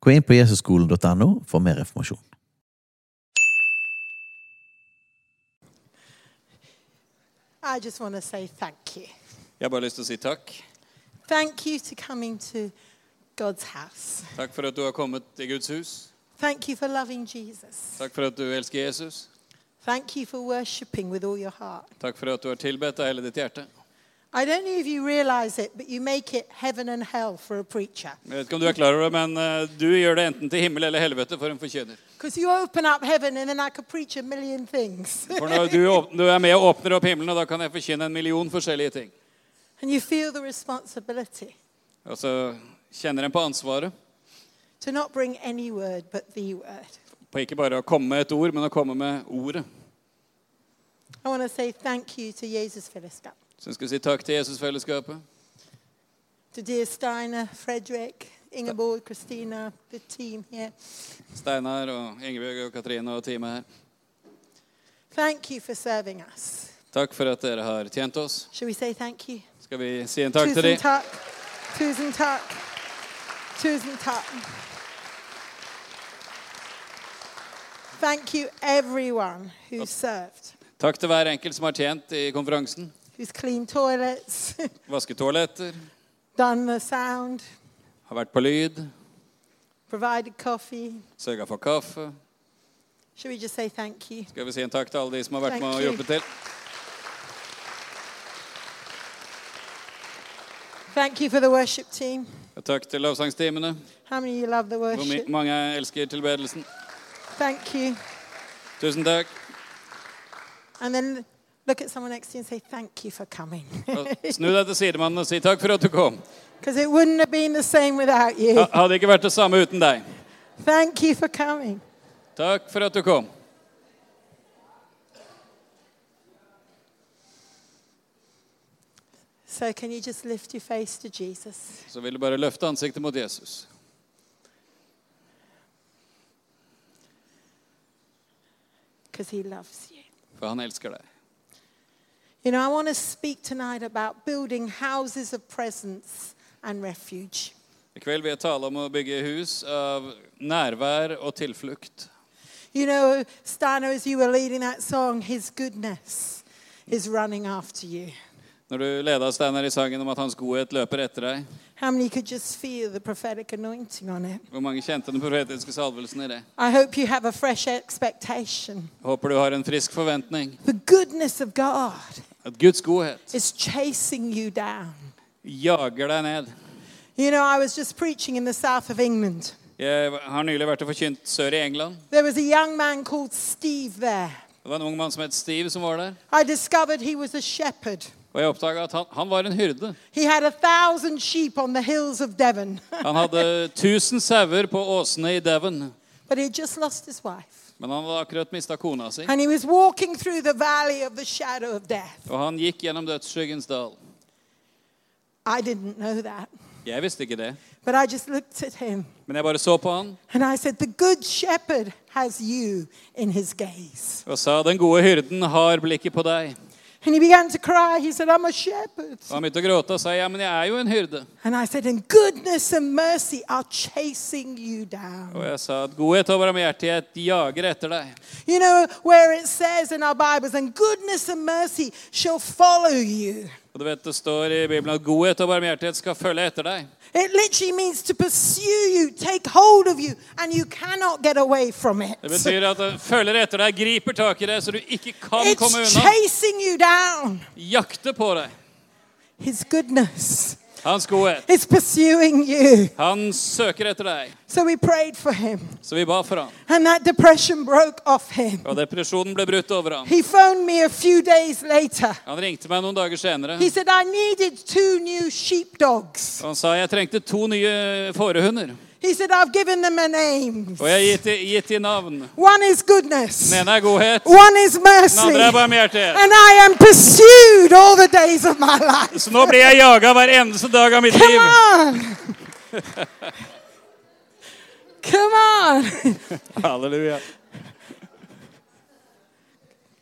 Gå inn på jesusskolen.no for mer informasjon. I just want to say thank you. Jeg har bare lyst til å si takk. Thank you to coming to God's house. Takk for at du har kommet til Guds hus. Thank you for loving Jesus. Takk for at du elsker Jesus. Thank you for worshiping with all your heart. Takk for at du har tilbedt av hele ditt hjerte. I don't know if you realize it, but you make it heaven and hell for a preacher. Jeg vet ikke om du er klar over det, men eh, du gjør det enten til himmel eller helvete for en forkynner. Because you open up heaven and then I could preach a million things. For når du, er med og åpner opp himmelen, og da kan jeg forkynne en million forskjellige ting. and you feel the responsibility Og så kjenner en på ansvaret to not bring any word but the word. på ikke bare å komme med et ord, men å komme med ordet. I want to say thank you to Jesus Fellowship, Så skal vi si takk til Jesusfellesskapet. to dear Steiner, Fredrik, Ingeborg, Christina, the team here. Steinar og Ingebjørg og Katrine og teamet her. Thank you for serving us. Takk for at dere har tjent oss. Shall we say thank you? Skal vi si en takk til dem? takk. Tusen takk. Tusen takk. Thank you, everyone who served, Takk til hver enkelt som har tjent i konferansen. Who's cleaned toilets, Vasketoaletter, done the sound, har vært på lyd, provided coffee. sørga for kaffe. Should we just say thank you? Skal vi si en takk til alle de som har vært Thank med og jobbet til. Thank you for the worship team. Og takk til lovsangstimene. How many of you love the worship? Hvor mange elsker tilbedelsen. Thank you. Tusen takk. And then look at someone next to you and say thank you for coming. Snu deg til sidemannen og si takk for at du kom. Because it wouldn't have been the same without you. Ha- Hadde ikke vært det samme uten deg. Thank you for coming. Takk for at du kom. So, can you just lift your face to Jesus? Så vil du bare løfte ansiktet mot Jesus. Because he loves you. For han elsker deg. You know, I want to speak tonight about building houses of presence and refuge. I kveld vil jeg tale om å bygge hus av nærvær og tilflukt. You know, Stano, as you were leading that song, his goodness is running after you. Når du leda Steinar i sangen om at hans godhet løper etter deg, How many could just feel the prophetic anointing on it? hvor mange kjente den profetiske salvelsen i det? I hope you have a fresh expectation. Håper du har en frisk forventning. The goodness of God At Guds godhet is chasing you down. jager deg ned. You know, I was just preaching in the south of England. Jeg har nylig vært og forkynt sør i England. There was a young man called Steve there. Det var en ung mann som het Steve, som var der. I discovered he was a shepherd. Og jeg oppdaga at han, han var en hyrde. He had a thousand sheep on the hills of Devon, Han hadde 1000 sauer på åsene i Devon. Men han hadde akkurat mista kona si. And he was walking through the valley of the shadow of death. Og han gikk gjennom dødsskyggens dal. I didn't know that, Jeg visste ikke det. but I just looked at him Men jeg bare så på han and I said, The good shepherd has you in his gaze. og sa den gode hyrden har blikket på deg. And he began to cry. He said, I'm a shepherd. Og han begynte å gråte og sa ja, men jeg er jo en hyrde. And I said, And goodness and mercy are chasing you down. Og jeg sa at godhet og barmhjertighet jager etter deg. You know, where it says in our Bibles, and goodness and mercy shall follow you. Og du vet det står i Bibelen at godhet og barmhjertighet skal følge etter deg. It literally means to pursue you, take hold of you, and you cannot get away from it. Det betyr at det følger etter deg, griper tak i deg, så du ikke kan komme It's unna. chasing you down. Jakte på deg. His goodness Hans godhet. is pursuing you. Han søker etter deg. So we prayed for him, Så vi ba for ham. and that depression broke off him. Og depresjonen ble brutt over ham. He phoned me a few days later. Han ringte meg noen dager senere. He said, I needed two new sheepdogs. Han sa jeg trengte to nye fårehunder. He said, I've given them a name. Og jeg har gitt, gitt de navn. One is goodness, Den ene er godhet, one is den mercy, andre er barmhjertighet. and I am pursued all the days of my life. Så nå blir jeg jaga hver eneste dag av mitt Come liv. on. Come on. Halleluja.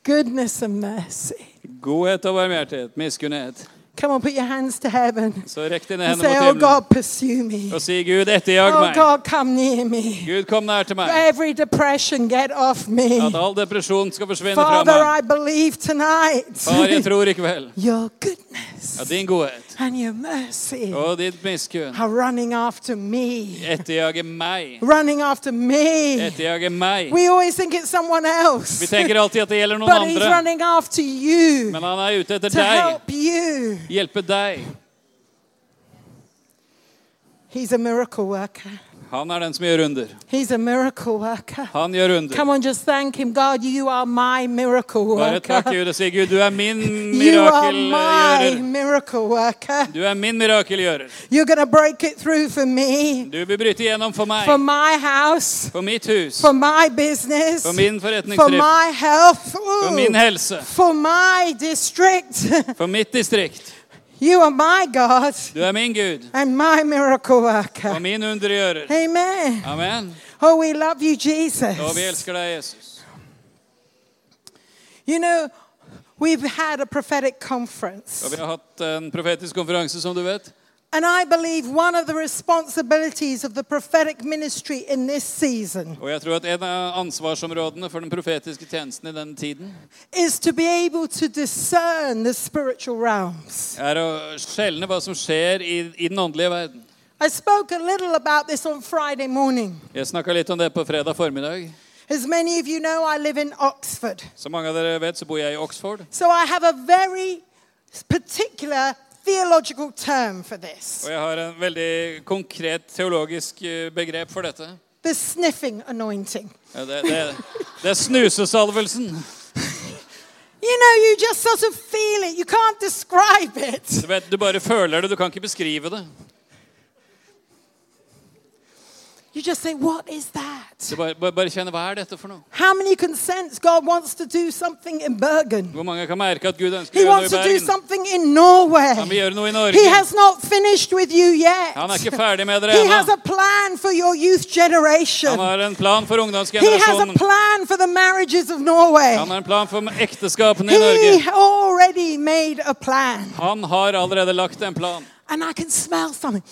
Goodness and mercy. Godhet og barmhjertighet, miskunnhet. Come on, put your hands to heaven Så rekk dine and hender say, mot Oh himmelen God, pursue me. og si, Gud, etterjag Oh meg. God, come near me. Gud, kom nær til meg. Every depression, get off me. At all depresjon skal forsvinne fra Father, meg. I believe tonight Far, jeg tror i kveld your goodness at din godhet and your mercy og ditt miskunn are running after me. etterjager meg. Running after me. Etterjager meg. We always think it's someone else. Vi tenker alltid at det gjelder noen but he's andre, running after you men han er ute etter to deg. help you. Hjelpe deg. He's a miracle worker. Han er den som gjør under. He's a miracle worker. Han gjør under. Come on, just thank him. God, you are my miracle Bare takk worker. Gud og si Gud, du er min You are my miracle worker. Du er min. You're going to break it through for me, Du vil bryte igjennom for meg, for my house, for mitt hus, for my business, for min for my health, for Ooh. min helse, for my district. for mitt distrikt. You are my God Du er min Gud and my miracle worker. min undergjører. Amen. Amen. Oh, we love you, Og vi Jesus. elsker deg, Jesus. You know, we've had a prophetic conference. vi har hatt en profetisk konferanse, som du vet. And I believe one of the responsibilities of the prophetic ministry in this season Og jeg tror at en av ansvarsområdene for den profetiske tjenesten i denne tiden is to be able to discern the spiritual realms. er å skjelne hva som skjer i, i den åndelige verden. I spoke a little about this on Friday morning. Jeg snakka litt om det på fredag formiddag. As many of you know, I live in Oxford. Som mange av dere vet, så bor jeg i Oxford. So I have a very particular theological term for this Og jeg har en veldig konkret teologisk eh, begrep for dette. the sniffing anointing. Ja, Det, det, det er snusesalvelsen. You know, you just sort of feel it, you can't describe it. Du, vet, du bare føler det, du kan ikke beskrive det. You just say, What is that? Du bare, bare, hva er dette for noe. How many can sense God wants to do something in Bergen? Hvor mange kan merke at Gud ønsker He å gjøre wants noe to i do Bergen? something in Norway. Han vil gjøre noe i He Norge. has not finished with you yet. Han er ikke ferdig med dere He has ennå. a plan for your youth generation. Han har en plan for He has a ungdomsgenerasjonen. plan for the marriages of Norway. Han har en plan for ekteskapene i Norge. He already made a plan. Han har allerede lagt en plan. And I can smell something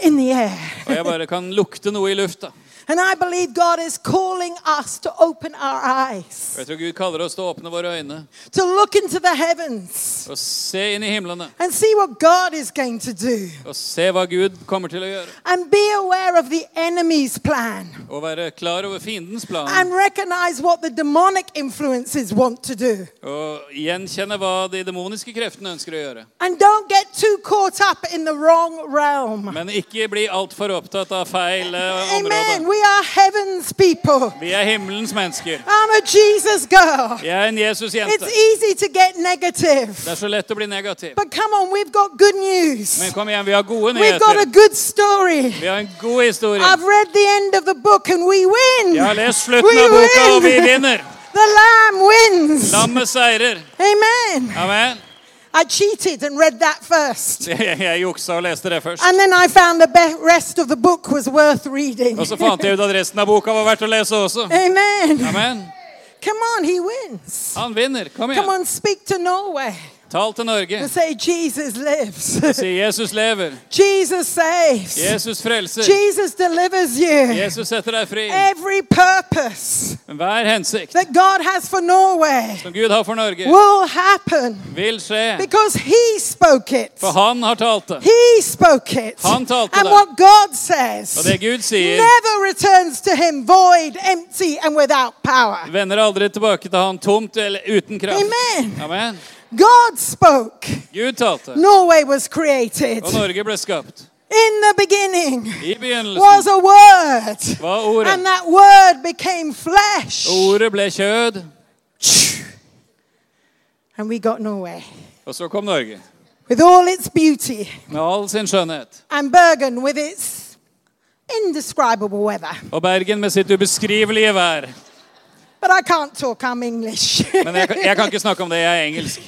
in her. Og jeg bare kan lukte noe i lufta. And I believe God is calling us to open our eyes, jeg tror Gud kaller oss til å åpne våre øyne to look into the heavens og se inn i himlene. and see what God is going to do. Og se hva Gud kommer til å gjøre. And be aware of the enemy's plan. Og være klar over fiendens plan. And recognize what the demonic influences want to do. Og gjenkjenne hva de demoniske kreftene ønsker å gjøre. And don't get too caught up in the wrong realm. Men ikke bli altfor opptatt av feil eh, Amen. We. Vi er himmelens mennesker. I'm a Jesus girl. Jeg er en Jesus-jente. It's easy to get negative. Det er så lett å bli negativ. But come on, we've got good news. Men kom igjen, vi har gode We've got a nyheter. good story. Vi har en god historie. I've read the end of the book and we win. Jeg har lest slutten We av boka, og vi vinner. The lamb wins. Lammet seirer. Amen. Amen. I cheated and read that first. Jeg juksa og leste det først. And then I found the rest of the book was worth reading. Og så fant jeg ut at resten av boka var verdt å lese også. Amen. Amen. Come on, he wins. Han vinner. Kom Come on, speak to Norway Tal til Norge. and say, Jesus lives. Si Jesus lever. Jesus saves. Jesus frelser. Jesus delivers you. Jesus setter deg fri. Every purpose Hver hensikt that God has for Norway som Gud har for Norge, will happen vil skje. because He spoke it. For han har talt det. He spoke it. Han talte And det. what God says Og det Gud sier, never returns to Him void, empty, and without power. vender aldri tilbake til han tomt eller uten kraft. Amen. Amen. God spoke. Gud talte, Norway was created. og Norge ble skapt. In the beginning I was a word, var ordet. and that word became flesh. Ordet ble kjød, And we got Norway og så kom Norge. with all its beauty, Med all sin skjønnhet. and Bergen with its indescribable weather. Og Bergen med sitt ubeskrivelige vær. But I can't talk, I'm English. Men jeg, jeg kan ikke snakke om det, jeg er engelsk.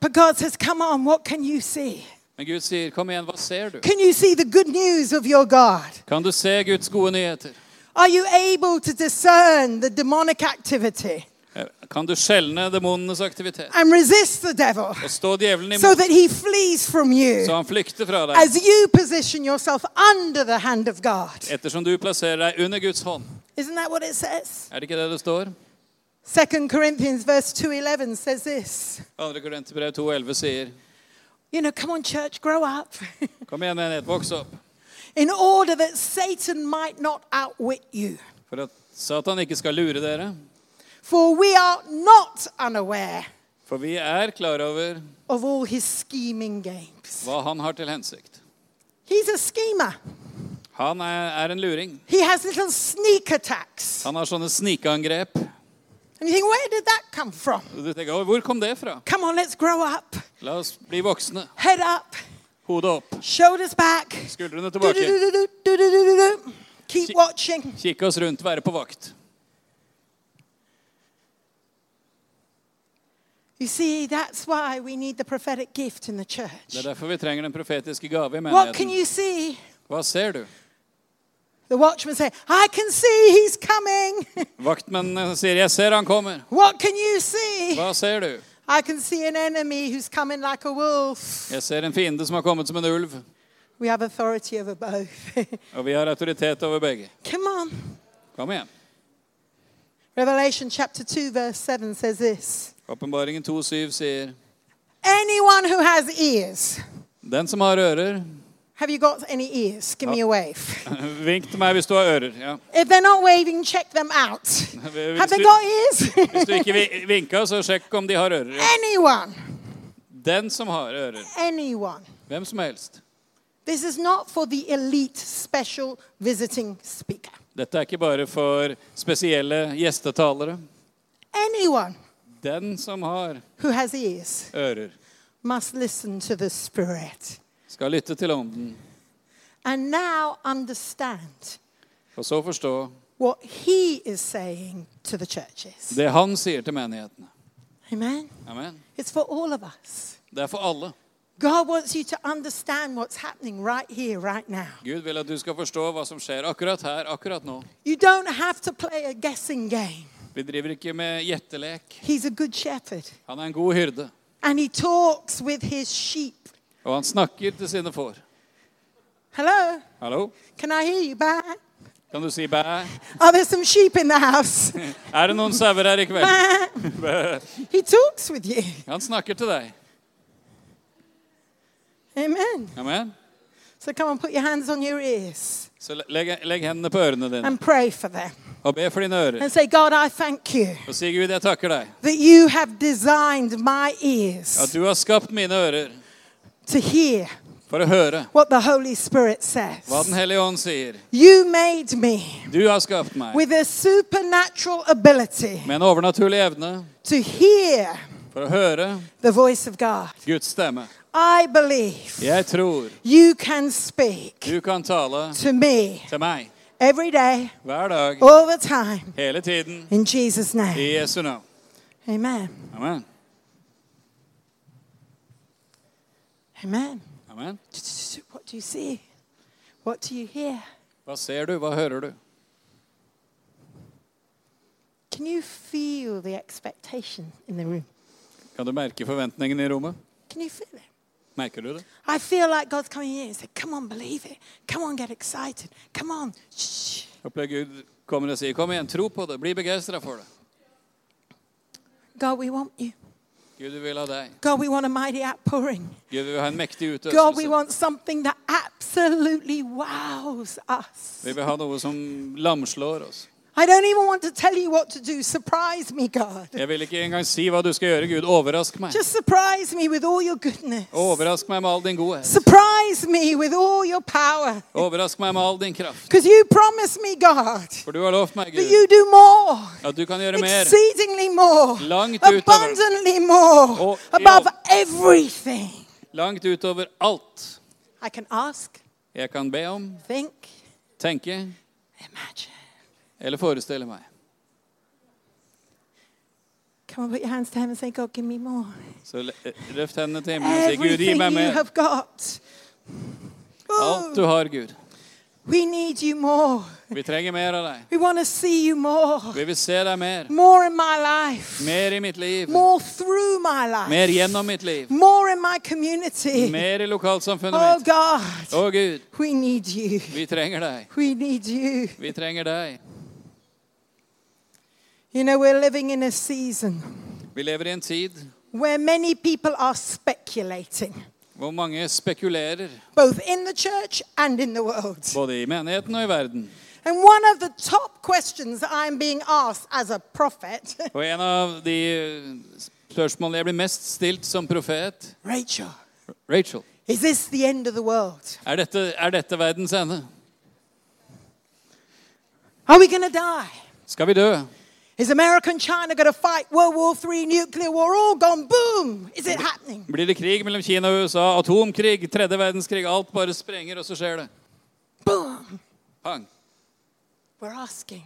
But God says, Come on, what can you see? Men Gud sier, kom igjen, hva ser du? Can you see the good news of your God? Kan du se Guds gode nyheter? Are you able to discern the demonic activity Eh, Kan du skjelne demonenes aktivitet? and resist the devil Og stå djevelen so imot, that he flees from you så han flykter fra deg. as you position yourself under the hand of God? Ettersom du plasserer deg under Guds hånd. Isn't that what it says? Er det ikke det det står? 2 Corinthians verse 2:11 says this. 2. Korinterbrev 2,11 sier You know, come on church, grow up. Kom igjen, menighet, voks opp. In order that Satan might not outwit you. For at Satan ikke skal lure dere. For we are not unaware For vi er klar over of all his scheming games. hva han har til hensikt. He's a schemer. Han er, er en luring. He has little sneak attacks. Han har sånne snikeangrep. And you think, where did that come from? Du tenker, «Å, hvor kom det fra? Come on, let's grow up. La oss bli voksne. Head up, Hodet opp, shoulders back. skuldrene tilbake. Do-do-do-do-do, do-do-do-do. Keep Ki- watching. Kikke oss rundt, være på vakt. You see, that's why we need the prophetic gift in the Det er derfor vi trenger den profetiske gave i What can menigheten. you see? Hva ser du? The watchman say, I can see he's coming. Sier 'Jeg ser han kommer'. what can you see? Hva ser du? I can see an enemy who's coming like a wolf. Jeg ser en fiende som har kommet som en ulv. We have authority over both. Og vi har autoritet over begge. Come on. Kom igjen. Revelation chapter 2, verse 7 says this Åpenbaringen 2,7 sier Anyone who has ears, Den som har ører have you got any ears? Give me a wave. Vink til meg hvis du har ører. Ja. If they're not waving, check them out. Have they got ears? hvis du ikke vi- vinka, så sjekk om de har ører. Ja. Anyone. Den som har ører. Anyone. Hvem som helst. This is not for the elite special visiting speaker. Dette er ikke bare for spesielle gjestetalere. Anyone Den som har who has ears ører, must listen to the Spirit skal lytte til ånden, and now understand og så forstå what He is saying to the churches. det han sier til menighetene. Amen. Amen. It's for all of us. Det er for alle. God wants you to understand what's happening right here, right now. Gud vil at du skal forstå hva som skjer akkurat her, akkurat nå. You don't have to play a guessing game. Vi driver ikke med gjettelek. He's a good shepherd. Han er en god hyrde, And he talks with his sheep. Og han snakker til sine får. Hello? Hallo? Can I hear you bye? Kan du si bæ? Are there some sheep in the house? Er det noen sauer her i kveld? Bæ. he talks with you. Han snakker til deg. Amen. Amen. So come on, put your hands on your ears Så legg, legg hendene på ørene dine and pray for them. og be for dine ører. And say, God, I thank you Og si, Gud, jeg takker deg that you have designed my ears at du har skapt mine ører to hear for å høre what the Holy Spirit hva Den hellige ånd sier. You made me Du har skapt meg with a supernatural ability med en overnaturlig evne to hear for å høre the voice of God. Guds stemme. I believe Jeg tror you can speak du kan tale to me til meg every day, hver dag, all the time, hele tiden, in Jesus' i name. Jesu navn. Amen. Amen. Amen. Amen. What do you see? What do you hear? Hva ser du? Hva hører du? Can you feel the expectation in the room? Kan du merke forventningen i rommet? Can you feel it? Merker du det? I feel like God's coming in and saying, Come on, believe it. Come on, get excited. Come on. Shh. Opplever Gud kommer og sier, kom igjen, tro på det, bli begeistra for det. God, we want you. Gud, vi vil ha deg. God, we want a mighty outpouring. Gud, vi vil ha en mektig God, we want something that absolutely wows us. Vi vil ha noe som lamslår oss. I don't even want to tell you what to do. Surprise me, God. Jeg vil ikke engang si hva du skal gjøre, Gud. Overrask meg. Just surprise me with all your goodness. Overrask meg med all din godhet. Surprise me with all your power. Overrask meg med all din kraft. Because you promised me, God, For du har lovt meg, that Gud, you do more, at du kan gjøre mer. exceedingly more, Langt utover. abundantly more, Og- above everything Langt utover alt I can ask, jeg kan be om, think, tenke imagine. Eller forestille meg. Come on, put your hands to heaven and say, God, give me more. Så løft hendene til himmelen og si, Gud, gi Everything meg you mer. have got. Alt du har, Gud. We need you more. Vi trenger mer av deg. We want to see you more. Vi vil se deg mer. More in my life. Mer i mitt liv. More through my life. Mer gjennom mitt liv. More in my community. Mer i lokalsamfunnet Oh mitt. God, Å, Gud, we need you. vi trenger deg. We need you. Vi trenger deg. You know, we're living in a season Vi lever i en tid where many people are speculating, hvor mange spekulerer, both in the church and in the world. både i menigheten og i verden. And one of the top questions I'm being asked as a prophet, Og en av de spørsmålene jeg blir mest stilt som profet, Rachel, Rachel, is this the end of the world? er dette, er dette verdens ende? Are we going to die? Skal vi dø? Is America and China going to fight World War III, nuclear war, all gone boom? Is it happening? Blir det krig mellom Kina og USA? Atomkrig? Tredje verdenskrig? Alt bare sprenger, og så skjer det. Boom. Pang. We're asking.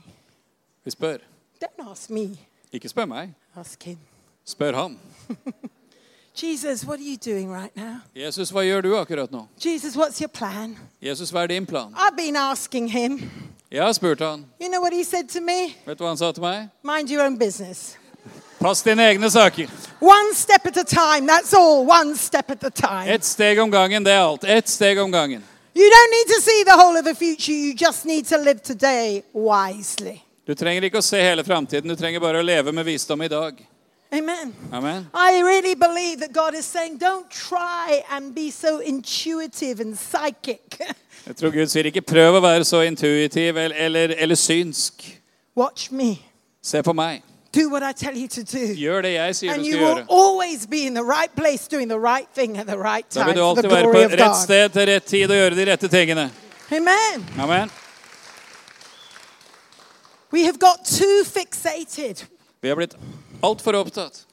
Vi spør. Don't ask me, Ikke spør meg. ask him. Spør ham. Jesus, what are you doing right now? Jesus, hva gjør du akkurat nå? Jesus, what's your plan? Jesus, hva er din plan? I've been asking him. Jeg har spurt han. You know what he said to me? Vet du hva han sa til meg? Mind your own business. Pass dine egne saker. One step at a time, that's all. One step at a time. Ett steg om gangen, det er alt. Ett steg om gangen. You don't need to see the whole of the future, you just need to live today wisely. Du trenger ikke å se hele framtiden, du trenger bare å leve med visdom i dag. Amen. Amen. I really believe that God is saying, don't try and be so intuitive and psychic. Jeg tror Gud sier ikke prøv å være så intuitiv eller, eller, eller synsk. Watch me. Se på meg. Do what I tell you to do. Gjør det jeg sier And du skal gjøre. always be in the right place doing the right thing at the right Da vil du alltid være på rett sted til rett tid og gjøre de rette tingene. Amen. Amen. We have got too fixated. Vi har blitt altfor opptatt.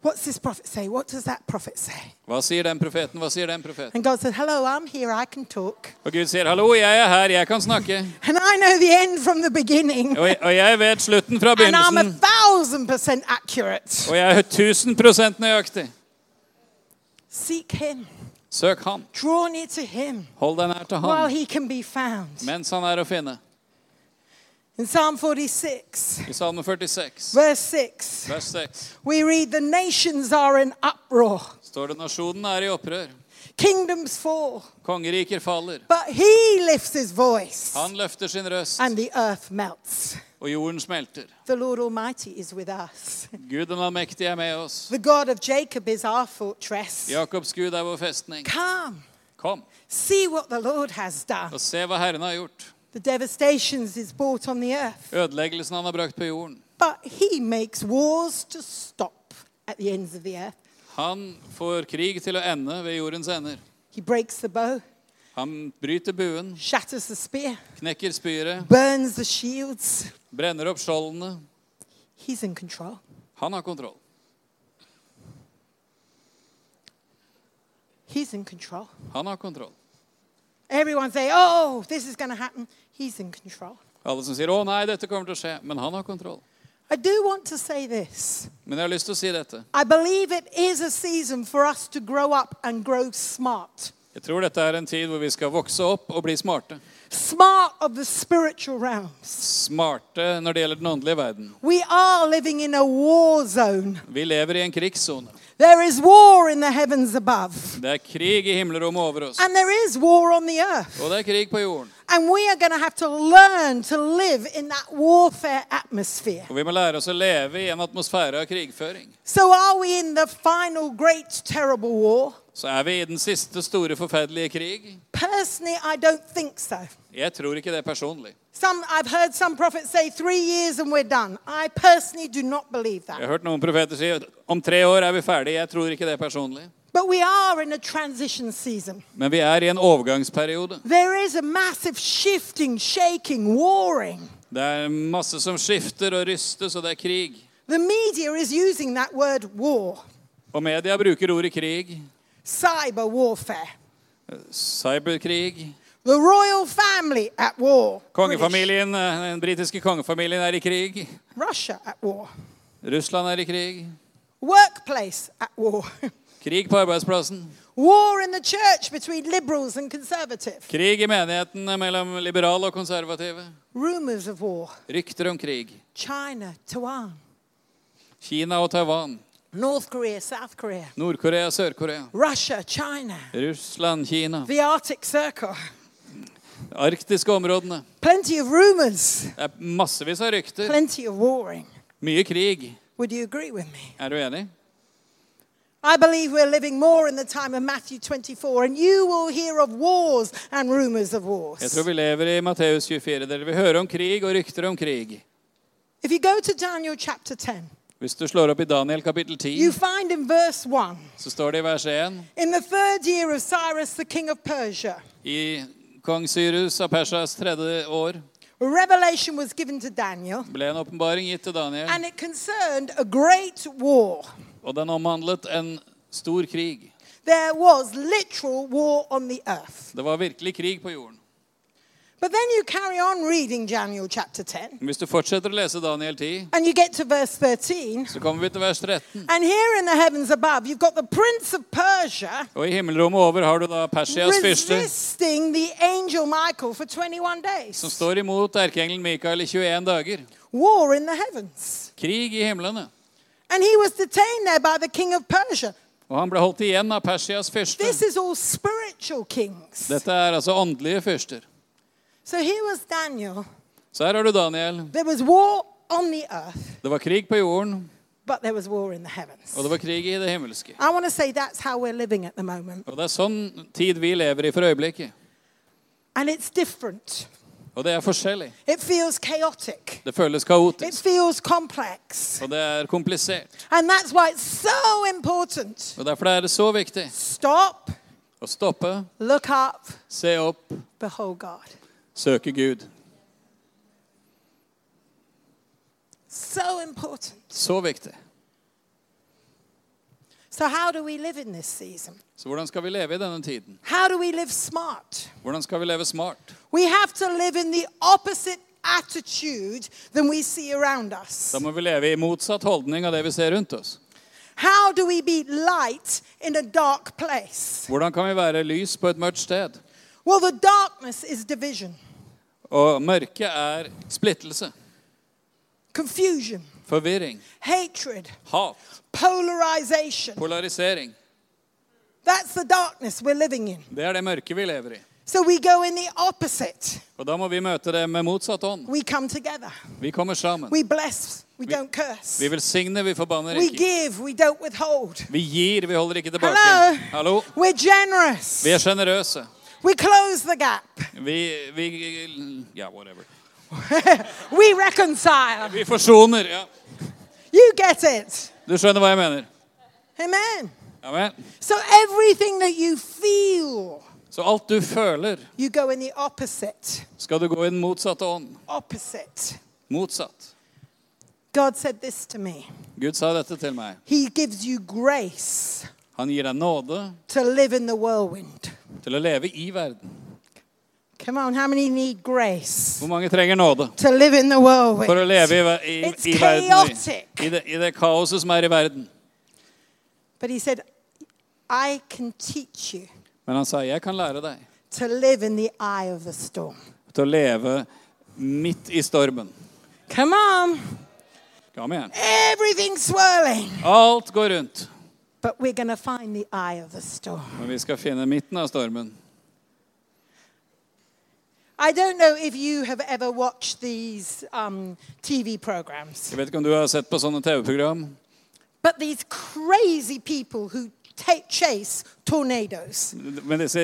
What's this prophet say? What does that prophet say? Hva sier den profeten? Hva sier den profeten? And God said, Hello, I'm here, I can talk. Og Gud sier 'hallo, jeg er her, jeg kan snakke'. And I know the end from the beginning. Og jeg, og jeg vet slutten fra And I'm a begynnelsen. thousand percent accurate. Og jeg er 1000 prosent nøyaktig. Seek him. Søk Han. Draw near to him Hold deg nær til while ham he can be found. mens han er å finne. In Psalm 46, I Salme 46, verse 6, vers 6, we read, The nations are in uproar, står det nasjonen er i opprør. kingdoms fall, Kongeriker faller. but he lifts his voice, Han løfter sin røst, and the earth melts. og jorden smelter. The Lord Almighty is with us. Gud den allmektige er med oss. The God of Jacob is our fortress. Jakobs Gud er vår festning. Come, Kom see what the Lord has done. og se hva Herren har gjort. The devastations is brought on the earth, Ødeleggelsen han har brakt på jorden. but he makes wars to stop at the ends of the earth. Han får krig til å ende ved jordens ender. He breaks the bow, Han bryter buen, shatters the spear, knekker spyret, burns the shields. brenner opp skjoldene. He's in control. Han har kontroll. He's in control. Han har kontroll. Everyone say, oh, this is going to happen. He's in control. Alle som sier 'Å nei, dette kommer til å skje', men han har kontroll. I do want to say this. Men jeg har lyst til å si dette. I believe it is a season for us to grow up and grow smart. Jeg tror dette er en tid hvor vi skal vokse opp og bli smarte. Smart of the spiritual realms. Smarte når det gjelder den åndelige verden. We are living in a war zone. Vi lever i en krigssone. There is war in the heavens above, Det er krig i himmelrommet over oss. and there is war on the earth. Og det er krig på jorden. And we are going to have to learn to live in that warfare atmosphere. Og vi må lære oss å leve i en atmosfære av krigføring. So, are we in the final great terrible war? Så er vi i den siste store forferdelige krig. Personally, I don't think so. Jeg tror ikke det personlig. Some, I've heard some prophets say three years and we're done. I personally do not believe Jeg har hørt noen profeter si om tre år er vi ferdige. Jeg tror ikke det personlig. But we are in a transition season. Men vi er i en overgangsperiode. There is a massive shifting, shaking, warring. Det er masse som skifter og rystes, og det er krig. The media is using that word war, Og media bruker ordet krig. cyber warfare. Cyberkrig. The royal family at war. Kongefamilien, eh, Den britiske kongefamilien er i krig. Russia at war. Russland er i krig. Workplace at war. Krig på arbeidsplassen. war in the church between liberals and conservative. Krig i menigheten mellom liberale og konservative. Rumors of war. Rykter om krig. China, Taiwan, Kina og Taiwan. North Korea, South Korea, Nord-Korea, Sør-Korea. Russia, China, Russland, Kina. the Arctic Circle. Arktiske områdene. Plenty of rumors, Det er massevis av rykter. plenty of warring. Mye krig. Would you agree with me? Er du enig? I believe we're living more in the time of Matthew 24, and you will hear of wars and rumors of Jeg tror vi lever i Matteus 24. Dere vil høre om krig og rykter om krig. If you go to Daniel chapter 10, Hvis du slår opp i Daniel kapittel 10, you find in verse 1 så står det i vers 1 In the third year of Cyrus, the king of Persia, I kong Cyrus av Persas tredje år revelation was given to Daniel, ble en åpenbaring gitt til Daniel, and it concerned a great war. og den omhandlet en stor krig. There was literal war on the earth. Det var virkelig krig på jorden. But then you carry on reading Daniel chapter 10, Hvis du fortsetter å lese Daniel 10, and you get to verse 13. så kommer vi til vers 13. And here in the heavens above, you've got the prince of Persia Og i himmelrommet over har du da Persias fyrste, resisting the angel Michael for 21 som days. står imot erkeengelen Mikael i 21 dager. War in the heavens. Krig i himlene. And he was detained there by the king of Persia. Og han ble holdt igjen av Persias fyrste. This is all spiritual kings. Dette er altså åndelige fyrster. So here was Daniel. Så her har du Daniel. There was war on the earth, Det var krig på jorden, but there was war in the heavens. og det var krig i det himmelske. I want to say that's how we're living at the moment. Og det er sånn tid vi lever i for øyeblikket. And it's different. Og det er forskjellig. It feels chaotic. Det føles It kaotisk, feels complex. og det er komplisert. And that's why it's so important. Og Derfor er det så viktig Stop, å stoppe, look up, se opp, behold God. Søke Gud. So important. Så viktig. So, how do we live in this season? Så hvordan skal vi leve i denne tiden? How do we live smart? Hvordan skal vi leve smart? We have to live in the opposite attitude than we see around us. Da må vi leve i motsatt holdning av det vi ser rundt oss. How do we be light in a dark place? Hvordan kan vi være lys på et mørkt sted? Well, the darkness is division, Og mørket er splittelse, confusion, forvirring, hatred, hat, polarization. polarisering. That's the darkness we're living in. Det er det mørket vi lever i. So we go in the opposite. Og da må vi møte det med motsatt ånd. We come together. Vi kommer sammen. We bless, we don't curse. Vi velsigner, vi forbanner We ikke. give, we don't withhold. Vi gir, vi holder ikke tilbake. Hello. Hallo? We're generous. Vi er sjenerøse. We close the gap. Vi, vi yeah, whatever. We reconcile. Vi forsoner. Ja. You get it. Du skjønner hva jeg mener? Amen. Amen. So everything that you feel, Så alt du føler, you go in the opposite. skal du gå i den motsatte ånd. Opposite. Motsatt. God said this to me. Gud sa dette til meg. He gives you grace Han gir deg nåde to live in the whirlwind. Til å leve i verden. Come on, how many need grace Hvor mange trenger nåde to live in the whirlwind? for å leve i, i, It's i verden? chaotic. I, i, det, I det kaoset som er i verden. But he said, I can teach you Men han sa, jeg kan lære deg to live in the eye of the storm. til å leve midt i stormen. Come on. Kom igjen. Everything's swirling. Alt går rundt. But we're going to find the eye of the storm. Men vi skal finne midten av stormen. I don't know if you have ever watched these um, TV programs, Jeg vet ikke om du har sett på sånne TV-program. but these crazy people who take, chase tornadoes. Men disse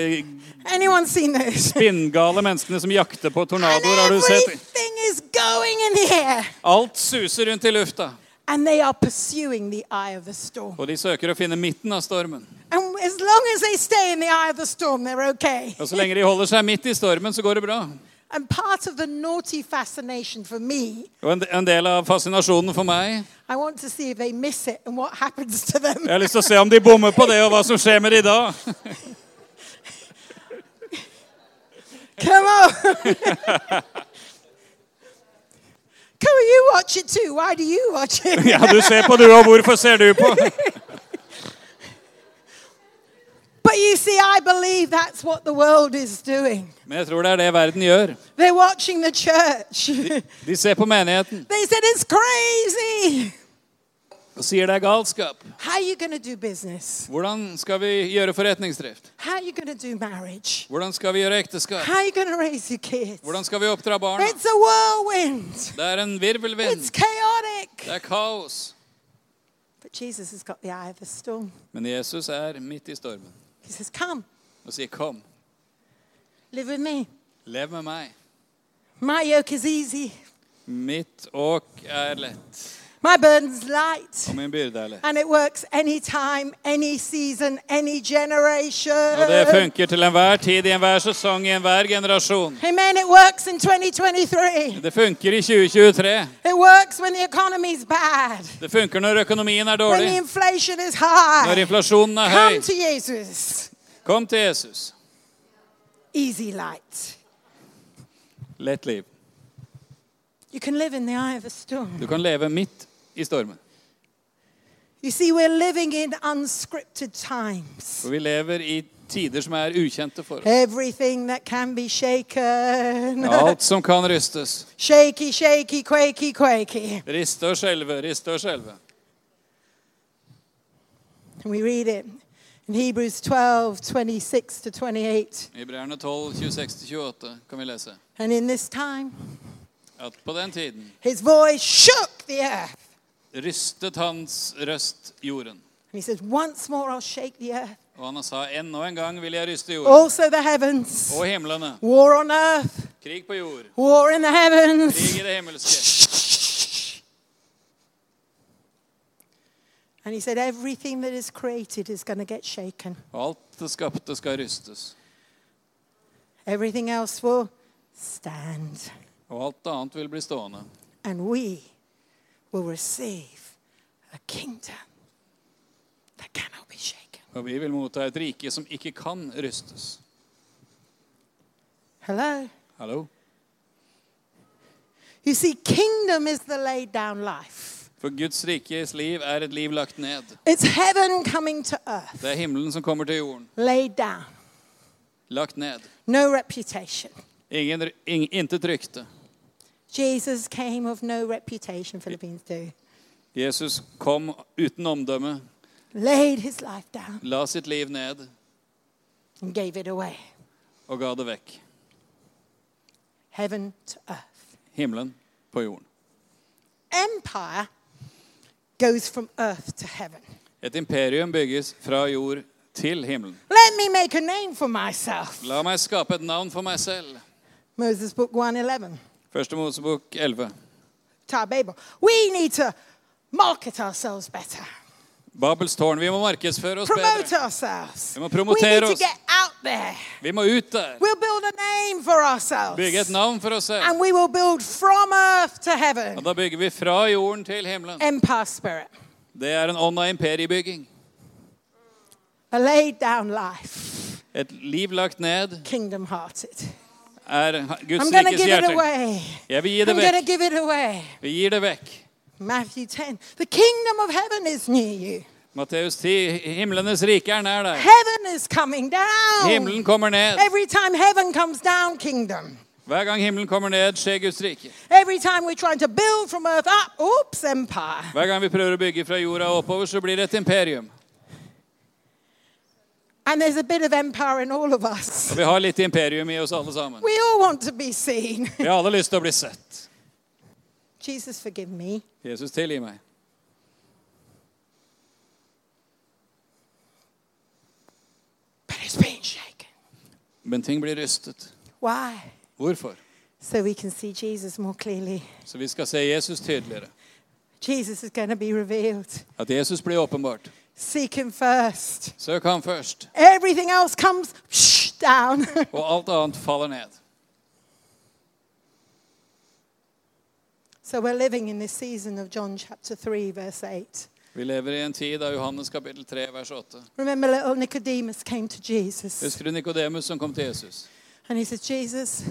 Anyone seen this? spinngale menneskene som jakter på tornadoer, har du sett? everything is going in the air. Alt suser rundt i lufta. And they are pursuing the eye of the storm. Og de søker å finne midten av stormen. And as long as they stay in the eye of the storm, they're okay. Og så lenge de holder seg midt i stormen, så går det bra. And part of the naughty fascination for me, Og en, en del av fascinasjonen for meg I want to see if they miss it and what happens to them. Jeg har lyst til å se om de bommer på det, og hva som skjer med de da. Come on. Come on, you watch it. Why do you watch it? Ja, du ser på du, og hvorfor ser du på? But you see, I believe that's what the world is doing. Men jeg tror det er det verden gjør. They're watching the church. De ser på menigheten they said it's crazy. Og sier det er galskap. Hvordan skal vi gjøre forretningsdrift? Hvordan skal vi gjøre ekteskap? Hvordan skal vi oppdra barna? Det er en virvelvind. Det er kaos. Men Jesus er midt i stormen og sier, 'Kom, lev med meg'. Mitt åk er lett, my burden's light. og min lett. And it works anytime, any season, any generation. Det enhver tid, i enhver sesong, i enhver generasjon. Amen. It works in 2023. Det funker i 2023. It works when the economy's bad, Det funker når økonomien er when the dårlig, inflation is high. inflasjonen er Come høy. to Jesus. Kom til Jesus. Easy light. Lett liv. You can live in the eye of a storm. Du kan leve midt i stormen. You see, we're living in unscripted times. Vi lever i tider som er ukjente for oss. Everything that can be shaken. Alt som kan rystes. shaky, shaky, quaky, quaky. Riste og skjelve, riste og skjelve. And we read it in Hebrews 12 26 to 28. Hebreerne 12, 26-28 kan vi lese. And in this time, At på den tiden his voice shook the earth. Rystet hans røst jorden. And he says, Once more I'll shake the earth, Og han sa, enda en gang vil jeg ryste jorden. also the heavens. Og himlene. War on earth, Krig på jord. war in the heavens. Krig i det himmelske. And he said, Everything that is created is going to get shaken. Og alt det skapte skal rystes. Everything else will stand. Og alt annet vil bli stående. And we will receive a kingdom that cannot be shaken. Og vi vil motta et rike som ikke kan rystes. Hello? Hallo? You see, kingdom is the laid down life. For Guds rikes liv er et liv lagt ned. It's heaven coming to earth, Det er himmelen som kommer til jorden. laid down. Lagt ned. No reputation. Ingen, ing, intet rykte. Jesus came of no reputation, Philippians 2. Jesus kom uten omdømme, Laid his life down la sitt liv ned and gave it away. og ga det vekk. Heaven to earth. Himmelen på jorden. Empire goes from earth to heaven. Et imperium bygges fra jord til himmelen. Let me make a name for myself. La meg skape et navn for meg selv. Moses book 111. Første Mosebok 11. Babel. We need to market ourselves better. Babels tårn. Vi må markedsføre oss bedre. Vi må promotere oss. Vi må ut der. Bygge et navn for oss selv. Og da bygger vi fra jorden til himmelen. Det er en ånd av imperiebygging. Et liv lagt ned. Er Guds rikes hjerte. Jeg vil gi det vekk. Vi gir det vekk. Matthew 10. The kingdom of heaven is near you. Matteus 10. Himlenes rike er nær deg. Heaven is coming down. Himmelen kommer ned. Every time heaven comes down, kingdom. Hver gang himmelen kommer ned, skjer Guds rike. Every time we're trying to build from earth up, oops, empire. Hver gang vi prøver å bygge fra jorda oppover, så blir det et imperium. And there's a bit of empire in all of us. Og vi har litt imperium i oss alle sammen. We all want to be seen. Vi har alle lyst til å bli sett. Jesus, forgive me. Jesus, tilgi meg. But it's been shaken. Men ting blir rystet. Why? Hvorfor? So we can see Jesus more clearly. Så vi skal se Jesus tydeligere. Jesus is going to be revealed. At Jesus blir åpenbart. Seek him first. Søk ham først, Everything else comes shh, down. og alt annet faller ned. so we're living in this season of John chapter 3, verse 8. Vi lever i en tid av Johannes kapittel 3, vers 8. Remember, little Nicodemus came to Jesus. Husker du Nikodemus som kom til Jesus? And he says, Jesus,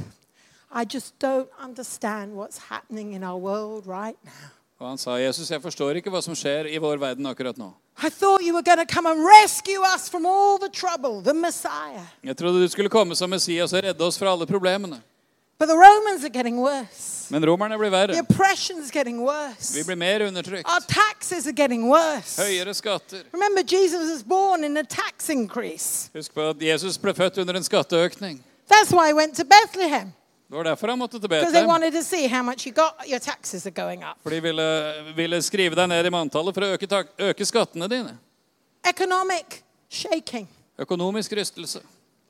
I just don't understand what's happening in our world right now. Og han sa, 'Jesus, jeg forstår ikke hva som skjer i vår verden akkurat nå.' The trouble, the Jeg trodde du skulle komme som Messias og redde oss fra alle problemene. But the Romans are getting worse. Men romerne blir The verre. oppression's getting worse. Vi blir mer undertrykt. Our taxes are getting worse. Høyere skatter. Remember, Jesus was born in a tax increase. Husk på at Jesus ble født under en skatteøkning. That's why he went to Bethlehem, Det var derfor han måtte til Betlehem. wanted to see how much you got. Your taxes are going up. For de ville, ville skrive deg ned i manntallet for å øke, tak- øke skattene dine. Økonomisk rystelse.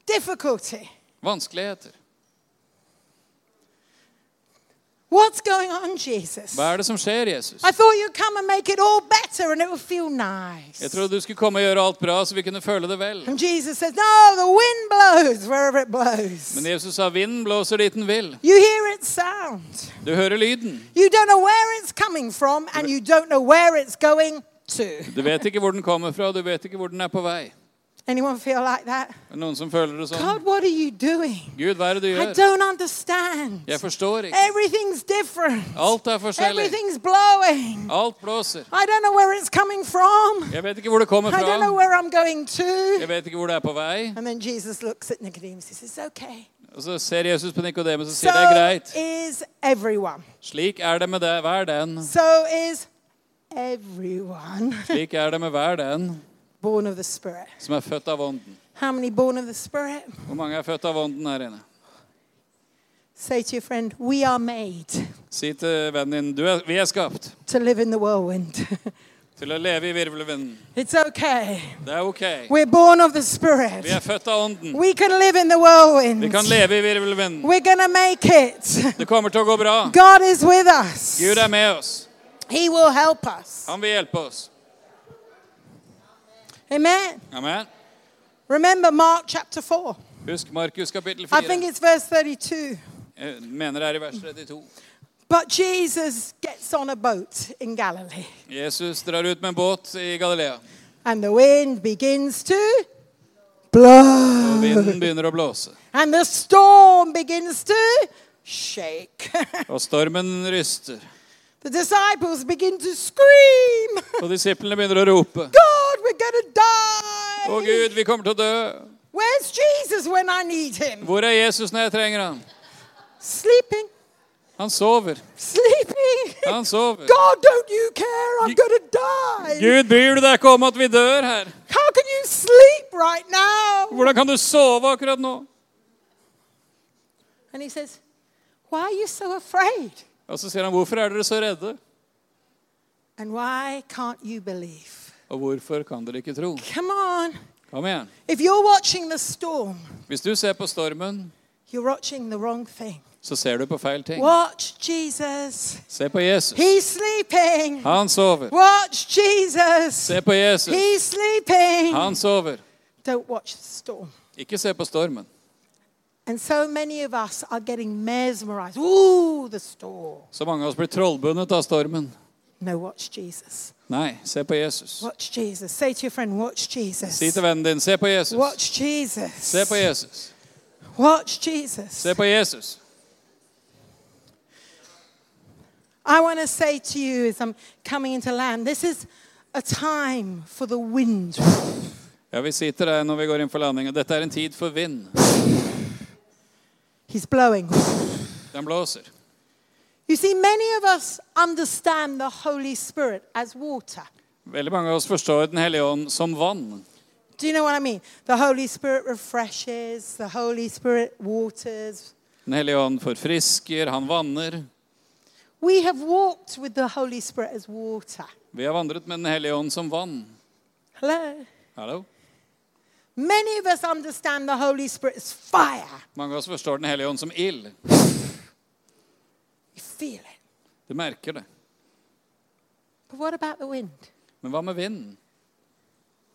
difficulty. Vanskeligheter. What's going on, Jesus? Hva er det som skjer, Jesus? I thought you'd come and make it all better and it would feel nice. Jeg trodde du skulle komme og gjøre alt bra, så vi kunne føle det vel. And Jesus says, No, the wind blows wherever it blows. Men Jesus sa vinden blåser dit den vil. You hear its sound. Du hører lyden. You don't know where it's coming from and you don't know where it's going to. Du vet ikke hvor den kommer fra, du vet ikke hvor den er på vei. Anyone feel like that? Noen som føler det sånn? God, what are you doing? Gud, hva er det du I gjør? don't understand. Jeg forstår ikke. Everything's different. Alt er forskjellig. Everything's blowing. Alt blåser. I don't know where it's coming from. Jeg vet ikke hvor det kommer I don't know fra. where I'm going to. Jeg vet ikke hvor det er på vei. And then Jesus looks at Nicodemus. and says, Okay. Og så ser Jesus på Nicodemus og So sier det er greit. is everyone. Slik er det med deg, hver den. So is everyone Slik er det med hver den born of the Spirit. som er født av ånden. How many born of the Spirit? Hvor mange er født av ånden her inne? Say to your friend, We are made Si til vennen din du er, vi er skapt to live in the whirlwind. til å leve i virvelvinden. it's okay. Det er ok. We're born of the Spirit. Vi er født av ånden. We can live in the whirlwind. Vi kan leve i virvelvinden. We're going to make it. Det kommer til å gå bra. God is with us. Gud er med oss. He will help us. Han vil hjelpe oss. Amen. Amen. Remember Mark chapter 4. Husk Markus kapittel I think 4. it's verse 32. Jeg mener det er i vers 32. But Jesus gets on a boat in Galilee, Jesus drar ut med en båt i Galilea. and the wind begins to blow, Og vinden begynner å blåse. and the storm begins to shake. Og stormen ryster. the disciples begin to scream, Og disiplene begynner å rope. God, we're gonna die. Å Gud, vi kommer til å dø. Where's Jesus when I need him? Hvor er Jesus når jeg trenger han? Sleeping, Han sover. sleeping. Han sover. God, don't you care? I'm gonna die. Gud, bryr du deg ikke om at vi dør her? How can you sleep right now? Hvordan kan du sove akkurat nå? And he says, Why are you so afraid? Og så sier han, hvorfor er dere så redde? And why can't you believe? Og hvorfor kan dere ikke tro? Come on. Kom igjen. If you're watching the storm, Hvis du ser på stormen, you're watching the wrong thing. så ser du på feil ting. Watch Jesus. Se på Jesus. He's sleeping. Han sover. Watch Jesus. Se på Jesus. He's sleeping. Han sover. Don't watch the storm. Ikke se på stormen. And so many of us are getting mesmerized. Ooh, the storm. Så mange av oss blir trollbundet av stormen. No, watch Jesus. Nei, se på Jesus. Watch Jesus. Say to your friend, watch Jesus. Si til vennen din, se på Jesus. Watch Jesus. Se på Jesus. Watch Jesus. Se på Jesus. I want to say to you as I'm coming into land, this is a time for the wind. Jeg vil si til deg når vi går inn for landing, dette er en tid for vind. He's blowing. Den blåser. You see, many of us understand the Holy Spirit as water. Veldig mange av oss forstår Den hellige ånd som vann. Do you know what I mean? The Holy Spirit refreshes, the Holy Spirit waters. Den hellige ånd forfrisker, han vanner. We have walked with the Holy Spirit as water. Vi har vandret med Den hellige ånd som vann. Hello? Hallo? Many of us understand the Holy Spirit as fire. Mange av oss forstår Den hellige ånd som ild. Feel it. Du merker det. But what about the wind? Men hva med vinden?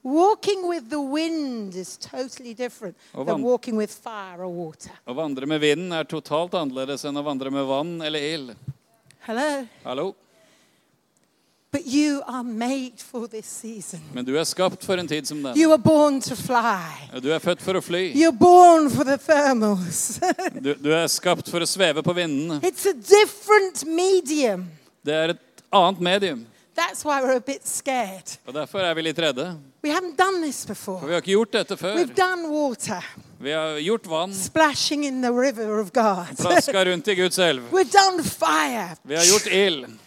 Walking with the wind is totally different than walking with fire or water. Å vandre med vinden er totalt annerledes enn å vandre med vann eller ild. Hello? Hallo? But you are made for this season. Men du er skapt for en tid som den. You are born to fly. Du er født for å fly. You're born for the thermals. Du, du er skapt for å sveve på vindene. it's a different medium. Det er et annet medium. That's why we're a bit scared. Og Derfor er vi litt redde. We haven't done this For vi har ikke gjort dette før. We've done water, Vi har gjort vann, splashing in the river of God. plaska rundt i Guds elv. We've done fire, Vi har gjort ild.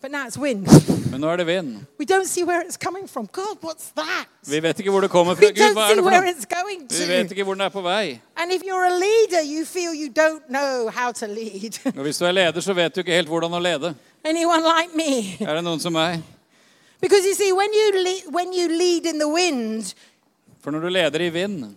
But now it's wind. Men nå er det vind. We don't see where it's coming from. God, what's that? Vi vet ikke hvor det kommer We fra. Gud, hva don't er see det for where noe? it's going Vi vet to. ikke hvor den er på vei. And if you're a leader, you feel you don't know how to lead. Og hvis du er leder, så vet du ikke helt hvordan å lede. Anyone like me? Er det noen som meg? Because you see, when you, lead, when you lead in the wind, For når du leder i vind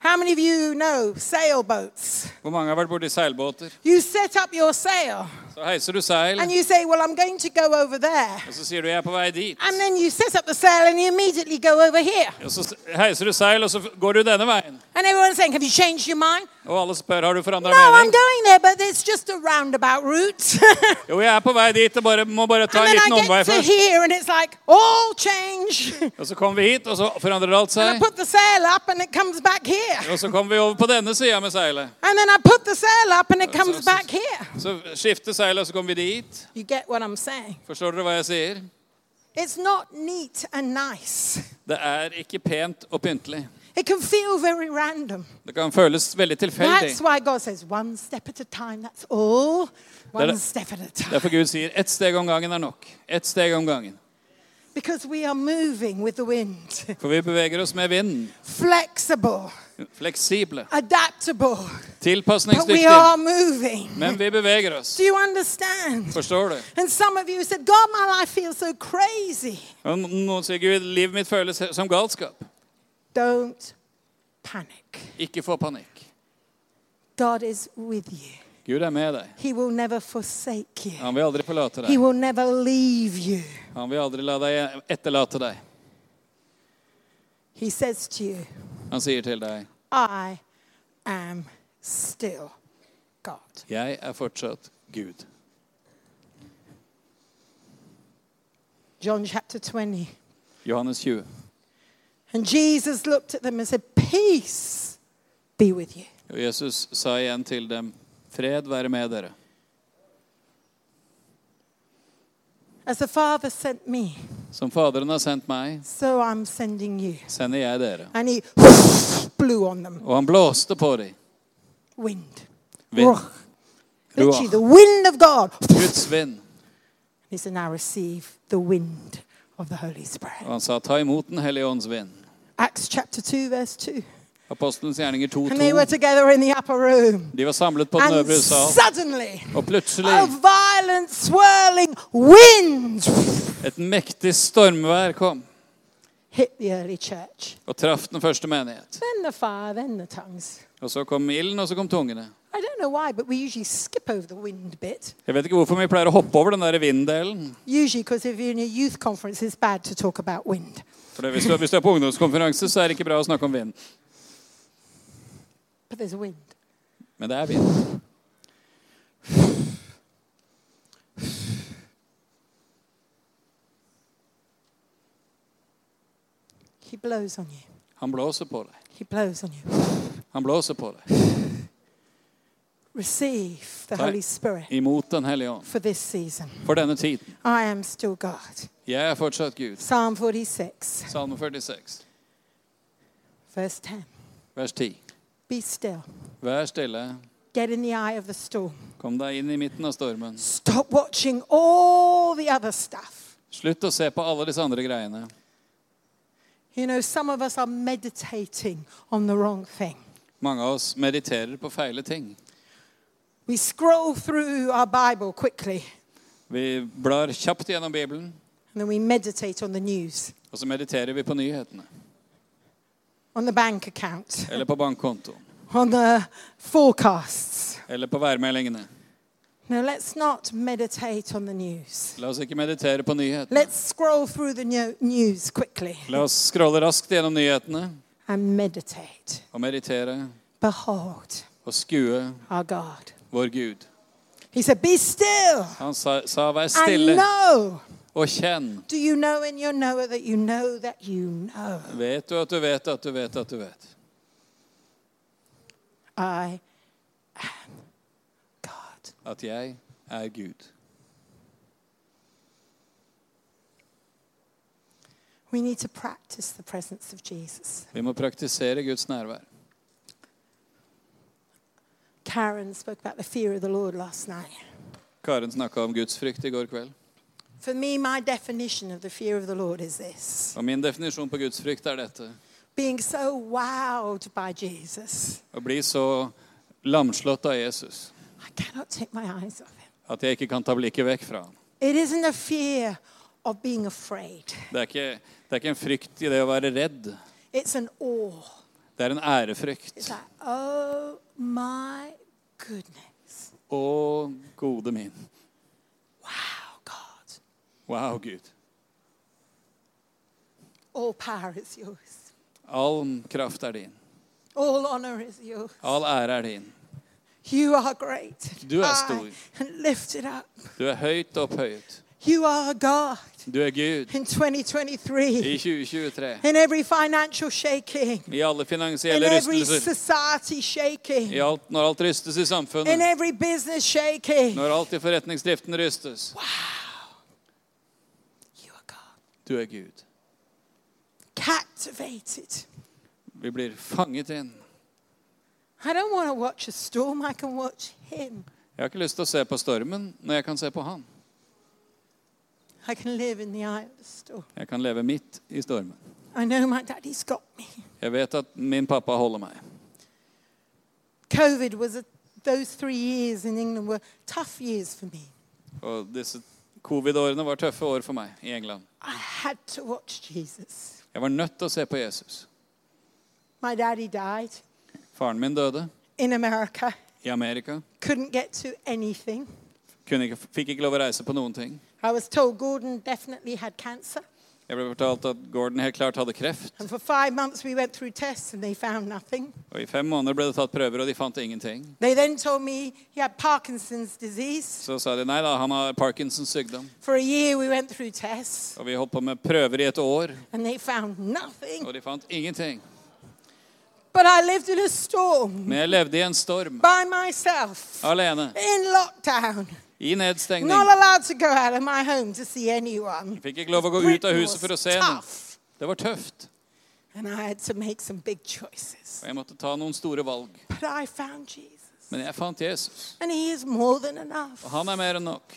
how many of you know sailboats? Hvor mange har vært borti seilbåter? You set up your sail Så heiser du seil, and you say, Well, I'm going to go over there. og så sier du 'jeg er på vei dit'. And then you set up the sail and you immediately go over here. Og så heiser du seil, og så går du denne veien. And everyone's saying, Have you changed your mind? Og alle spør har du forandret No, I'm mening. going there, but it's just a roundabout route. Jo, jeg er på vei dit, og bare, må bare ta and en then liten I omvei get to først. here and it's like, All change. Og så kommer vi hit, og så forandrer alt and I seg. put the sail up and it comes back here. Og så kommer vi over på denne siden med seilet. And then I put the sail up and it comes back here. Så skifter seilet, og så kommer vi dit. You get what I'm saying? Forstår dere hva jeg sier? It's not neat and nice. Det er ikke pent og pyntelig. It can feel very random. Det kan føles veldig tilfeldig. That's why God says, one step at a time, that's all. One step at a time. Derfor Gud sier ett steg om gangen er nok. Ett steg om gangen. Because we are moving with the wind. For vi beveger oss med vinden. Flexible, Fleksible. adaptable, but we are moving. Men vi beveger oss. Do you understand? Forstår du? And some of you said, God, my life feels so crazy. Og noen sier Gud, livet mitt føles som galskap. Don't panic. Ikke få panikk. God is with you. Gud er med deg. He will never forsake you. Han vil aldri forlate He deg. will never leave you. Han vil aldri la deg etterlate deg. He says to you, Han sier til deg, I am still God. jeg er fortsatt Gud. John chapter 20. Johannes 20. And Jesus looked at them and said, Peace be with you. Og Jesus sa igjen til dem, fred være med dere. As the Father sent me, Som Faderen har sendt meg, so I'm sending you. sender jeg dere. And he blew on them. Og han blåste på dem. Wind. Vind. Ruach. Literally, the wind of God. Guds vind. He said, Now receive the wind of the Holy Spirit. Og han sa, ta imot Den hellige ånds vind. Acts chapter 2, verse 2. Apostelens gjerninger And they were together in the upper room. De var samlet på den And øvre sal. suddenly, Og plutselig a violent swirling wind et mektig stormvær kom hit the early church. og traff den første menighet. Then the fire, then the tongues. Og så kom ilden, og så kom tungene. I don't know why, but we usually skip over the wind bit. Jeg vet ikke hvorfor vi pleier å hoppe over den der vinddelen. Usually, because if you're in a youth conference, it's bad to talk about wind. For det, hvis, du, hvis du er på ungdomskonferanse, så er det ikke bra å snakke om vind. But there's wind. Men det er vind. He blows on you. Han blåser på deg. He blows on you. Han blåser på deg. Receive the Holy Spirit Imot Den hellige ånd. for this season. For denne tiden. I am still God. Jeg er fortsatt Gud. Psalm 46, Salme 46, verse 10. vers 10. Be still. Vær stille. Get in the eye of the storm. Kom deg inn i midten av stormen. Stop watching all the other stuff. Slutt å se på alle disse andre greiene. You know, some of us are meditating on the wrong thing. Mange av oss mediterer på feile ting. We scroll through our Bible quickly Vi blar kjapt gjennom Bibelen, and then we meditate on the news, og så mediterer vi på nyhetene. On the bank account, Eller på bankkontoen. on the forecasts. Eller på værmeldingene. No, let's not meditate on the news. La oss ikke meditere på nyhetene. Let's scroll through the news quickly La oss scrolle raskt gjennom nyhetene and meditate. og meditere Behold og skue our God. vår Gud. He said, Be still Han sa, sa 'vær and know og kjenn. Do you know in your knower that you know that you know? Vet du at du vet at du vet at du vet? I am God. At jeg er Gud. We need to practice the presence of Jesus. Vi må praktisere Guds nærvær. Karen spoke about the fear of the Lord last night. Karen snakka om Guds frykt i går kveld. For me, my definition of the fear of the Lord is this Og min definisjon på Guds frykt er dette. being so wowed by Jesus. Å bli så lamslått av Jesus I cannot take my eyes off him. at jeg ikke kan ta blikket vekk fra ham. It isn't a fear of being afraid, Det er ikke, det er ikke en frykt i det å være redd. it's an awe. Det er en ærefrykt. It's like, oh my goodness. Å, gode min. Wow, Gud. All power is yours, All kraft er din. all honor is yours. All ære er din. You are great. Du er stor. And lifted up. Du er høyt opphøyet. You are God Du er Gud in 2023. i 2023. In every financial shaking, I alle in every society society I shaking, alt, når alt rystes i in every business shaking. Når alt i forretningsdriften rystes. God. Du er Gud. Captivated. Vi blir fanget inn. I don't want to watch a storm, I can watch Him. Jeg har ikke lyst til å se på stormen når jeg kan se på Han. I can live in the eye of the storm. Jeg kan leve midt i stormen. I know my daddy's got me. Jeg vet at min pappa holder meg. COVID was a, those three years in England were tough years for me. Og disse covid-årene var tøffe år for meg i England. Jeg var nødt til å se på Jesus. Faren min døde in America, i Amerika. get to. Kunne ikke, fikk ikke lov å reise på noen ting. I was told Gordon definitely had cancer. Jeg ble fortalt at Gordon helt klart hadde kreft. And for five months we went through tests and they found nothing. Og I fem måneder ble det tatt prøver, og de fant ingenting. They then told me he had Parkinson's disease. Så sa de nei da, han har Parkinsons sykdom. For a year we went through tests Og vi holdt på med prøver i et år, and they found nothing. og de fant ingenting. But I lived in a storm Men jeg levde i en storm, by myself alene, in lockdown. I nedstengning. Not allowed to go out of my home to see anyone. Fikk ikke lov å gå ut av huset for å se noen. Det var tøft. And I had to make some big choices. Og jeg måtte ta noen store valg. But I found Jesus. Men jeg fant Jesus. And he is more than enough Og han er mer enn nok.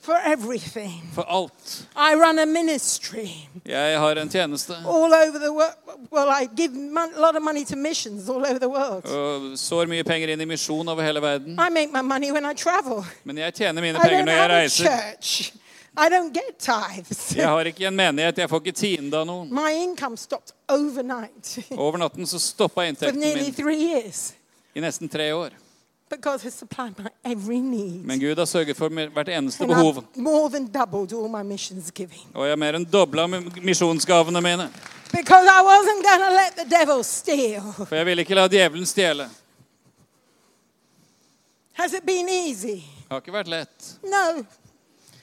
For everything. For alt. I run a ministry Jeg har en tjeneste. all over the world. Well, I give a lot of money to missions all over the world. Og sår mye penger inn i misjon over hele verden. I make my money when I travel. Men jeg tjener mine I penger don't når jeg reiser. church. I don't get tithes. Jeg har ikke en menighet. Jeg får ikke tiende av noen. My income stopped overnight Over natten så stoppa for inntekten nearly min three years. i nesten tre år. But God has supplied my every need. Men Gud har sørget for hvert eneste And behov. More than doubled all my missions giving. Og jeg har mer enn dobla misjonsgavene mine. Because I wasn't going to let the devil steal. For jeg ville ikke la djevelen stjele. Has it been easy? Det har ikke vært lett. No.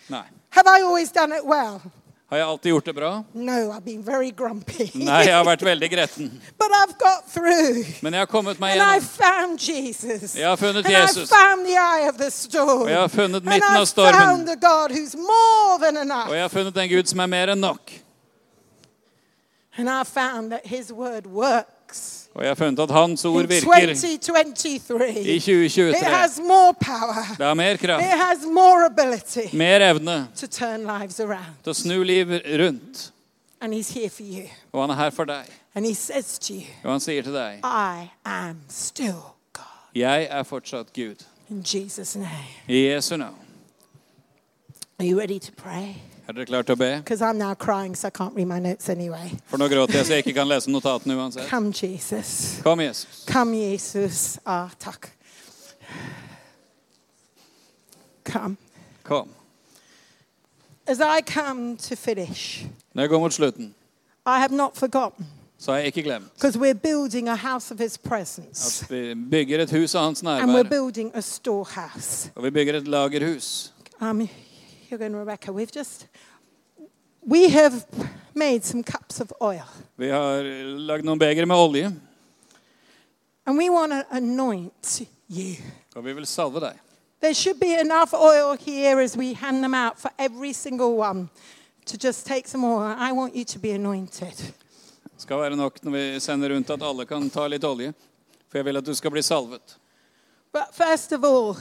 Nei. Have I always done it well? Har jeg alltid gjort det bra? No, I've been very grumpy. Nei, jeg har vært veldig gretten. but I've got through. Men jeg har kommet meg And I've gjennom. found Jesus. Jeg har funnet and Jesus. I found the eye of the storm. Og jeg har funnet midten av stormen. found the God who's more than enough. Og jeg har funnet en Gud som er mer enn nok. And I found that his word works. Og jeg har funnet at hans ord virker i 2023. has more power. Det har mer kraft, has more mer evne to turn lives around. til å snu liv rundt. And he's here for you. Og han er her for deg. And he says to you, Og han sier til deg, I am still God. jeg er fortsatt Gud. In Jesus' name. I Jesu navn. Are you ready to pray? Er dere klare til å be? I'm crying, so anyway. For nå gråter jeg så jeg ikke kan lese notatene uansett. Come, Jesus. Kom, Jesus. Kom, Jesus. Ah, takk. Kom. Kom. As I come to finish, Når jeg går mot slutten, I have not forgotten så har jeg ikke glemt because we're building a house of His presence at vi bygger et hus av hans and we're building a storehouse. Og vi bygger et lagerhus. Um, you're and Rebecca, we've just We have made some cups of oil, Vi har lagd noen begre med olje, and we want to anoint you. og vi vil salve deg. There should be enough oil here as we hand them out for every single one to just take some oil. I want you to be anointed. Det skal være nok når vi sender rundt at alle kan ta litt olje. For jeg vil at du skal bli salvet. But first of all,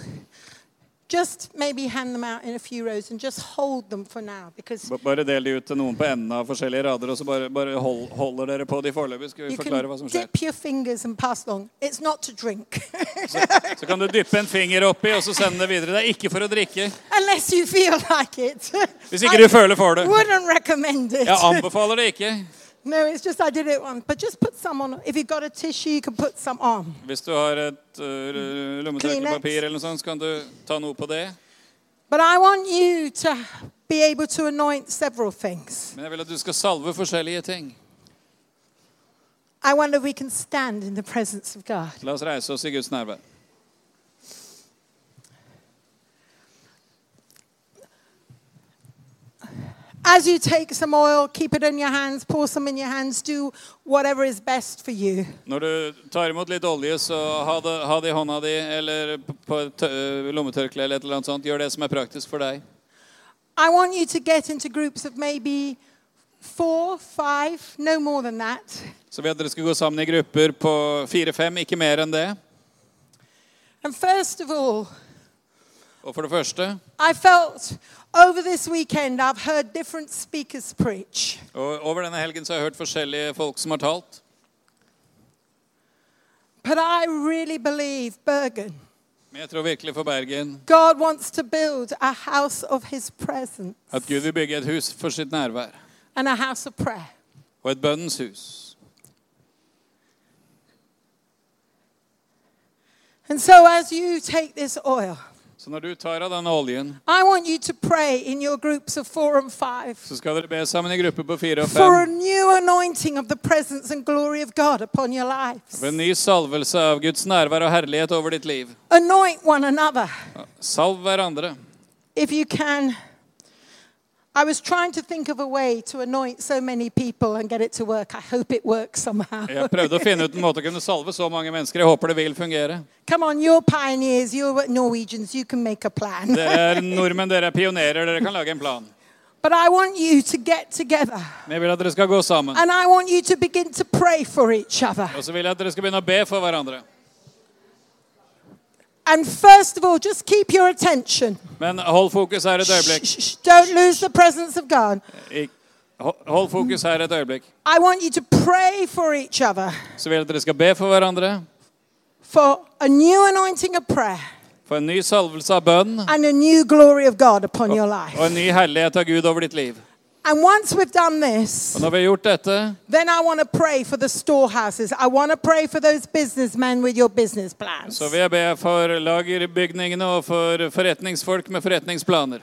just maybe hand them out in a few rows and just hold them for now because Bare del de ut til noen på enden av forskjellige rader, og så bare, bare hold, holder dere på de foreløpig. Skal vi you forklare hva som can skjer. dip your fingers and pass along. It's not to drink Så kan du dyppe en finger oppi og så sende det videre. Det er ikke for å drikke. unless you feel like it. Hvis ikke du føler for det. wouldn't recommend it. Jeg anbefaler det ikke. No, it's just I did it one. But just put some on. If you've got a tissue, you can put some on. Hvis du har et uh, lommetørklepapir eller noe sånt, så kan du ta noe på det. But I want you to be able to anoint several things. Men jeg vil at du skal salve forskjellige ting. I wonder if we can stand in the presence of God. La oss reise oss i Guds nærvær. As you take some oil, keep it in your hands, pour some in your hands, do whatever is best for you. Når du tar imot litt olje, så ha det, ha det i hånda di eller på et lommetørkle eller et eller annet sånt. Gjør det som er praktisk for deg. I want you to get into groups of maybe four, five, no more than that. Så vi at dere skal gå sammen i grupper på fire-fem, ikke mer enn det. And first of all, Og for det første, I felt over this weekend I've heard different speakers preach. og over denne helgen så har jeg hørt forskjellige folk som har talt. But I really believe, Bergen, Men jeg tror virkelig for Bergen God wants to build a house of his presence at Gud vil bygge et hus for sitt nærvær. and a house of prayer. Og et bønnens hus. And so as you take this oil, Så når du tar av denne oljen, I want you to pray in your groups of four and five så skal dere be sammen i grupper på fire og for a new anointing of the presence and glory of God upon your lives. En ny salvelse av Guds nærvær og herlighet over ditt liv. Anoint one another Salv hverandre. if you can. I was trying to think of a way to anoint so many people and get it to work. I hope it works somehow. Jeg prøvde å finne ut en måte å kunne salve så mange mennesker. Jeg håper det vil fungere. Come on, you're pioneers, you're Norwegians, you can make a plan. Dere er nordmenn, dere er pionerer, dere kan lage en plan. But I want you to get together Men jeg vil at dere skal gå sammen. and I want you to begin to pray for each other. Og så vil jeg at dere skal begynne å be for hverandre. And first of all, just keep your attention. Men hold fokus her et øyeblikk. shh, shh. Don't lose the presence of God. Ik- Hold fokus her et øyeblikk. I want you to pray for each other Så vil jeg at dere skal be for hverandre. for a new anointing of prayer For en ny salvelse av bønn. and a new glory of God upon your life. Og en ny herlighet av Gud over ditt liv. And once we've done this, Og når vi har gjort dette, then I want to pray for the storehouses. I want to pray for those businessmen with your business plans. så vil jeg be for lagerbygningene og for forretningsfolk med forretningsplaner.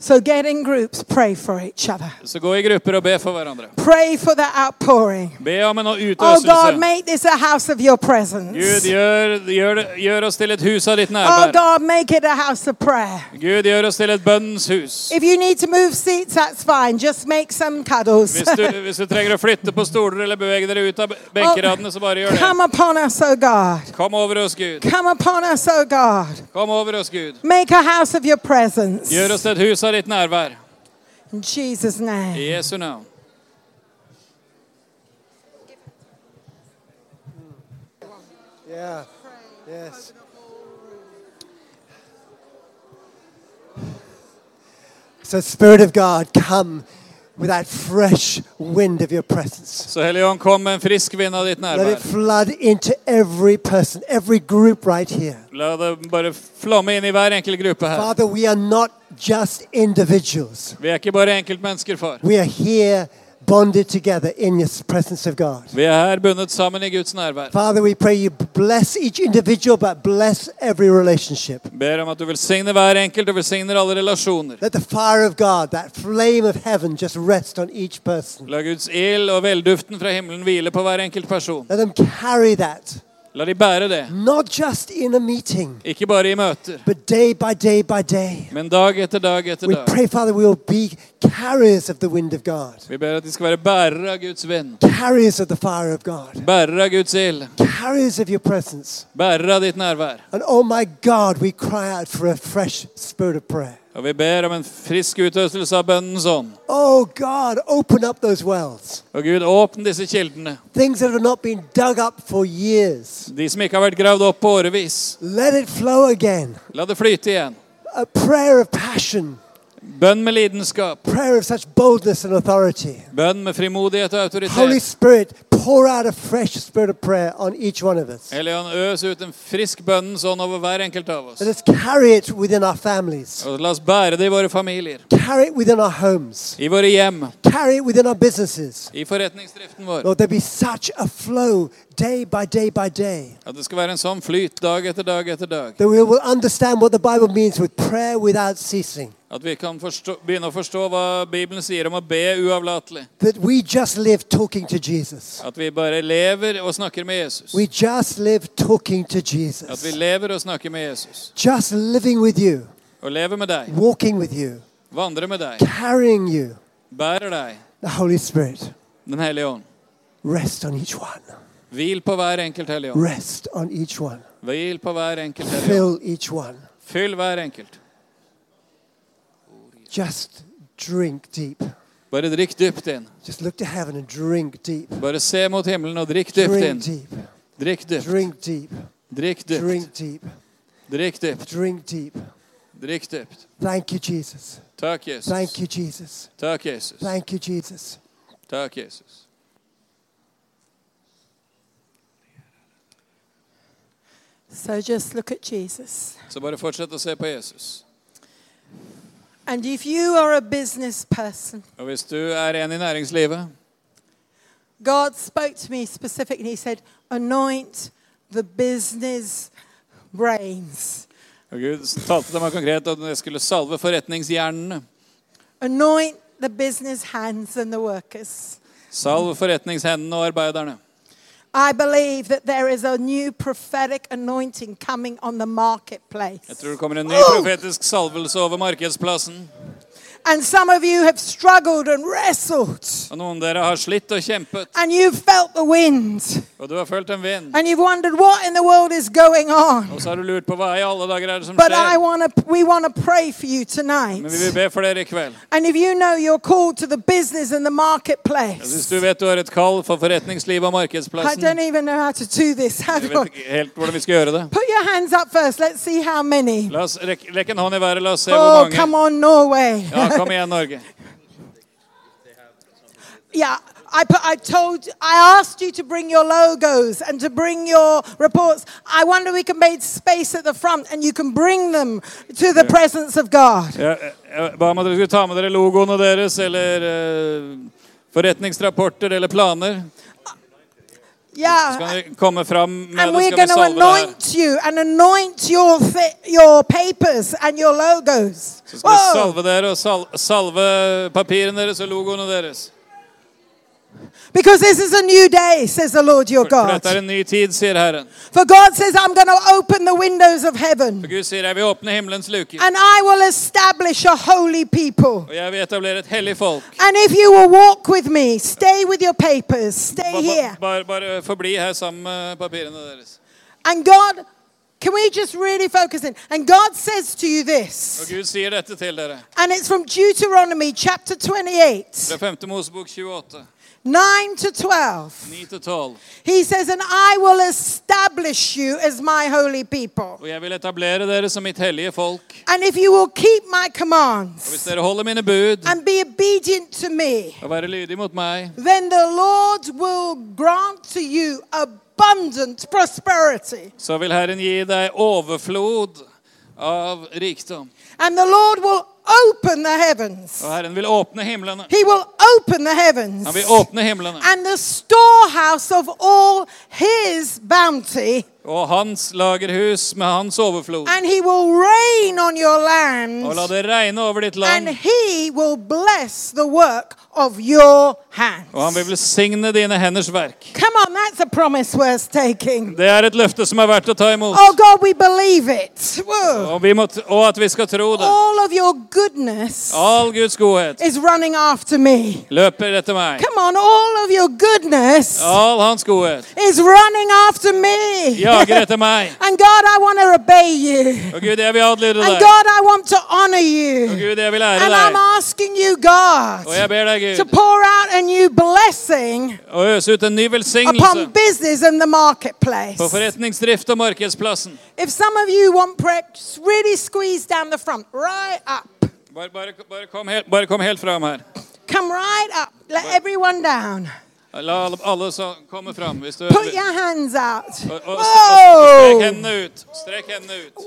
So get in groups, pray for each other. Så gå i grupper og be for hverandre. Pray for the outpouring. Be om en Oh God, make this a house of your presence. Gud, gjør, gjør, gjør oss til et hus av ditt Oh. God, make it a house of prayer. Gud, gjør oss til et bønnens hus. If you need to move seats, that's fine. Just make some cuddles. Hvis du, hvis du trenger å flytte på stoler eller bevege dere ut av benkeradene, så bare gjør det. Come upon us, oh God. Kom over oss, Gud. Come upon us, oh God. Kom over oss, Gud. Make a house of your presence. Gjør oss til et hus av ditt nærvær. In Jesus' name. I Jesu navn. Yeah. Yes. So, Spirit of God, come with that fresh wind of your presence. Så Hellige Ånd, kom med en frisk vind av ditt Let nærvær. it flood into every person, every group right here. La det bare inn i hver enkelt gruppe her. Father, we are not just individuals, Vi er ikke bare enkeltmennesker, far. we are here bonded together in the presence of God. Vi bundet sammen i Guds nærvær. Father, we pray you bless each individual, but bless every relationship. Ber om at du velsigner hver enkelt og velsigner alle relasjoner. Let the fire of God, that flame of heaven, just rest on each person. La Guds ild og velduften fra himmelen hvile på hver enkelt person. Let them carry that La de bære det. not just in a meeting, Ikke bare i møter, but day by day by day. men dag etter dag etter We dag. pray, Father, we will be carriers of the wind of God, Vi ber at de skal være bærere av Guds vind. carriers of the fire of God, Bærere av Guds ild. carriers of your presence. Bærere av ditt nærvær. And oh my God, we cry out for a fresh spirit of prayer. Og vi ber om en frisk utøvelse av bønnens ånd. Oh God, open up those wells. Og Gud, åpne disse kildene. Things that have not been dug up for years. De som ikke har vært gravd opp på årevis. Let it flow again. La det flyte igjen. A prayer of passion, Bønn med lidenskap. Bønn med frimodighet og Holy autoritet. Spirit, pour out a fresh spirit of prayer on each one of us. Helligånd, øs ut en frisk bønnens ånd over hver enkelt av oss. Let us carry it within our families, Og la oss bære det i våre familier. carry it within our homes, I våre hjem. carry it within our businesses. I forretningsdriften vår. Lord, there be such a flow day by day by day At det skal være en sånn flyt dag etter dag etter dag. that we will understand what the Bible means with prayer without ceasing. At vi kan forstå, begynne å forstå hva Bibelen sier om å be uavlatelig. Jesus. At vi bare lever og snakker med Jesus. To At vi lever og snakker med Jesus. Just living with you, Og lever med deg. walking with you, Vandrer med deg. carrying you. Bærer deg. The Holy Spirit, Den hellige ånd. rest on each one. Hvil på hver enkelt hellige ånd. Rest on each one. Hvil på hver enkelt hellige ånd. Fill each one. Fyll hver enkelt. Just drink deep. Bare drikk dypt inn. Just look to heaven and drink deep. Bare se mot himmelen og drikk dypt Drink inn. deep. Drikk dypt. Drink deep. Drikk dypt. Drink deep. Drikk dypt. Drink deep. Drikk dypt. Thank you, Jesus. Takk, Jesus. Thank you, Jesus. Takk, Jesus. Thank you, Jesus. Takk, Jesus. So just look at Jesus. Så bare fortsett å se på Jesus. And if you are a business person, Og hvis du er en i næringslivet, God spoke to me specifically. He said, anoint the business brains. og Gud talte til meg konkret at jeg skulle salve forretningshjernene. Anoint the business hands and the workers. Salve forretningshendene og arbeiderne. I believe that there is a new prophetic anointing coming on the marketplace. Jeg tror det kommer en ny profetisk salvelse over markedsplassen. And some of you have struggled and wrestled. Og noen dere har slitt og kjempet, And you've felt the wind. og du har følt en vind. And you've wondered what in the world is going on. Og så har du lurt på hva i alle dager er det som But skjer. I wanna, we want to pray for you tonight. Men vi vil be for dere i kveld. And if you know you're called to the business and the Hvis marketplace. du vet du har et kall for forretningslivet og I markedsplassen, don't even know how to do this. How jeg do vet ikke helt hvordan vi skal gjøre det. Put your hands up first. Let's see how many. La oss rekke en hånd i været, la oss se hvor Oh, come mange. on, Norway. Ja, kom igjen, Norge. Yeah, I, put, I told, I asked you to bring your logos and to bring your reports. I wonder we can make space at the front and you can bring them to the presence of God. Jeg, ba om at dere skulle ta med dere logoene deres, eller eh, forretningsrapporter eller planer. Så Yeah. kan dere komme fram med And det, we're going to anoint you and anoint your your papers and your logos. Så skal vi salve dere og sal salve papirene deres og logoene deres. Because this is a new day, says the Lord your God. er en ny tid, Herren. For God says, I'm going to open the windows of heaven For Gud sier jeg vil åpne himmelens luker. and I will establish a holy people. Og jeg vil etablere et hellig folk. And if you will walk with me, stay with your papers, stay Ba- here. ba- Bare, bare forbli her sammen med. And God, can we just really focus in? And God says to you this, Gud sier dette til dere. and it's from Deuteronomy chapter 28, Fra 5. Mosebok 28, 9 to 12. 9-12. He says, And I will establish you as my holy people. Og jeg vil etablere dere som mitt hellige folk. And if you will keep my Og hvis commands dere holder mine bud and be obedient to me, og være lydige mot meg, then the Lord will grant to you abundant prosperity. så vil Herren gi deg overflod av rikdom. And the Lord will open the heavens. Herren. He will open the heavens. Han vil åpne himlene. And the storehouse of all his bounty. Og hans lagerhus med hans overflod. And he will rain on your land. Og la det regne over ditt And land. he will bless the work of your hands. Og han vil velsigne dine henders verk. Come on, that's a promise worth taking. Det er et løfte som er verdt å ta imot. Oh God, we believe it. Whoa. Og, vi må, og at vi skal tro det. All of your goodness All Guds godhet is running after me. løper etter meg. Come on, all of your goodness All hans godhet is running after me. jager etter meg. And God, I want to obey you. Og Gud, jeg vil adlyde And deg. God, I want to honor Og you. Gud, jeg vil ære And I'm deg. asking you, God, Og jeg ber deg, to Gud, pour out a new blessing å øse ut en ny velsignelse upon business and the marketplace. på forretningsdrift og markedsplassen. If some of you want prayer, just really squeeze down the front, right up. Bare, bare, bare, kom, helt, bare kom helt fram her. Come right up. Let everyone down. La alle, som komme fram. Hvis du, Put your hands out. og, og, og, strek Whoa! hendene ut. Strek hendene ut.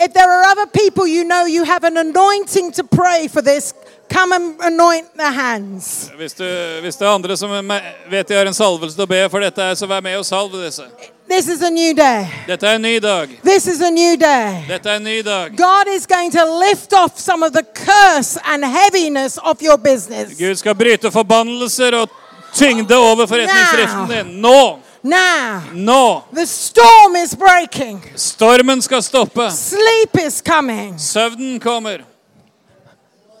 If there are other people you know you have an anointing to pray for this, come and anoint their hands. Hvis, du, hvis det er andre som er vet de har en salvelse til å be for dette, så vær med og salve disse. This is a new day. Dette er en ny dag. This is a new day. Dette er en ny dag. God is going to lift off some of the curse and heaviness of your business. Gud skal bryte forbannelser og tyngde over forretningsdriften din. Nå! Now, Nå! the storm is breaking. Stormen skal stoppe. Sleep is coming. Søvnen kommer.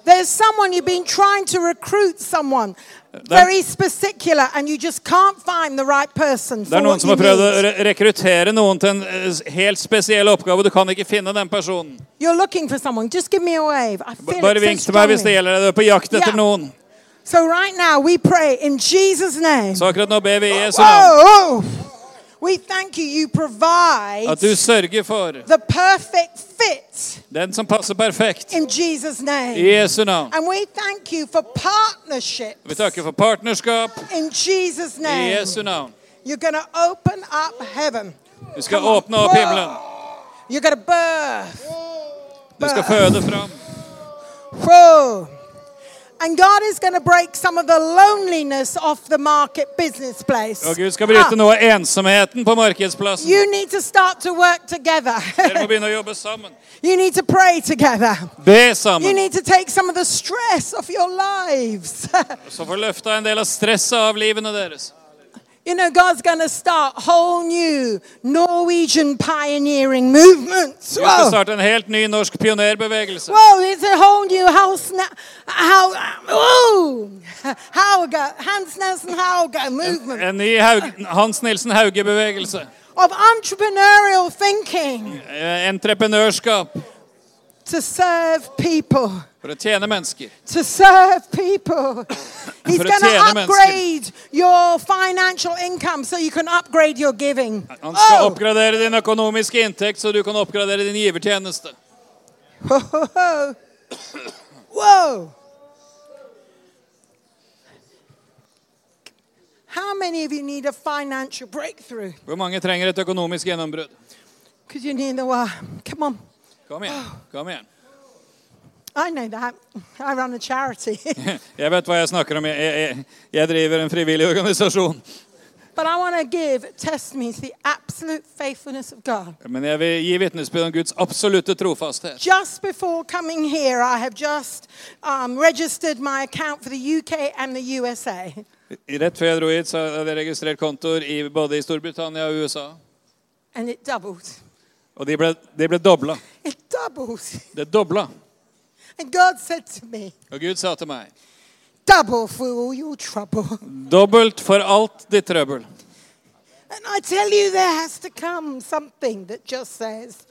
There's someone you've been trying to recruit someone very particular and you just can't find the right person Det er noen som har prøvd å re rekruttere noen til en eh, helt spesiell oppgave. Du kan ikke finne den personen. You're looking for someone. Just give me a wave. I feel Bare vink til meg hvis det gjelder deg. Du er på jakt etter Ja. noen. So right now we pray in Jesus' name. Så akkurat nå ber vi i Jesu navn. We thank you. You provide du for the perfect fit den som passer perfekt. in Jesus' I name. Jesu navn. And we thank you for partnership Vi takker for partnerskap in Jesus' i name. Jesu navn. You're going to open up heaven. Vi skal Come on. åpne opp. You're going to birth. Du skal føde fram. Whoa. And God is going to break some of the loneliness off the market business place. Og Gud skal bryte Ah, noe av ensomheten på markedsplassen. you need to start to work together. Dere må begynne å jobbe sammen. you need to pray together. Be You sammen. need to take some of the stress off your lives. Så får løfta en del av stresset av livene deres. You know, God's going to start whole new Norwegian pioneering movements. Vi skal starte en helt ny norsk pionerbevegelse. Whoa, it's a whole new house now. How, oh, Hauga, Hans Nelson Hauga movement En ny Haug, Hans Nilsen Hauge-bevegelse. of entrepreneurial thinking Eh, Entreprenørskap to serve people. for å tjene mennesker. To serve people. He's going to tjene mennesker. upgrade your financial income so you can upgrade your giving. Han skal Oh. oppgradere din økonomiske inntekt, så du kan oppgradere din givertjeneste. Whoa. Whoa. How many of you need a financial breakthrough? Hvor mange trenger et økonomisk gjennombrudd? Because you need the uh, come on. Kom igjen. kom igjen. I know that. I run a charity. Jeg vet hva jeg snakker om. Jeg, jeg, jeg driver en frivillig organisasjon. but I want to give testimony the absolute faithfulness of God. Men jeg vil gi vitnesbyrd om Guds absolutte trofasthet. Just before coming here, I have just um, registered my account for the UK and the USA. Rett før jeg dro hit, så hadde jeg registrert kontoer både i Storbritannia og USA. And it doubled. Og de ble, de ble dobla. It doubled. Det dobla. Er. And God said to me, Og Gud sa til meg double for all your trouble. Dobbelt for alt ditt trøbbel. And I tell you, there has to come something that just says,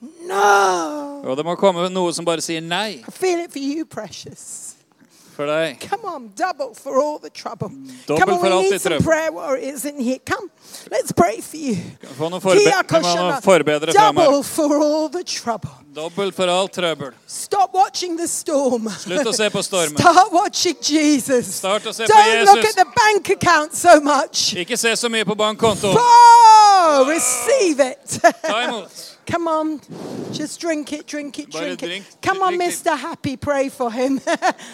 no. Og det må komme noe som bare sier nei I feel it for you, precious. For deg. Come on, double for all the trouble. Double Come on, for we alt need ditt some trøbbel. prayer warriors in here. Come, let's pray for you. Få noen, forbe Kia koshana. noen forberedere frem her. Double for all the trouble. Dobbelt for alt trøbbel. Stop watching the storm. Slutt å se på stormen. Start watching Jesus. Start å se på Don't look Jesus. at the bank account so much. Ikke se så mye på bankkontoen. Oh, receive it. Come on. Just drink it, drink it, drink it. Come on. Mr. Happy, pray for him.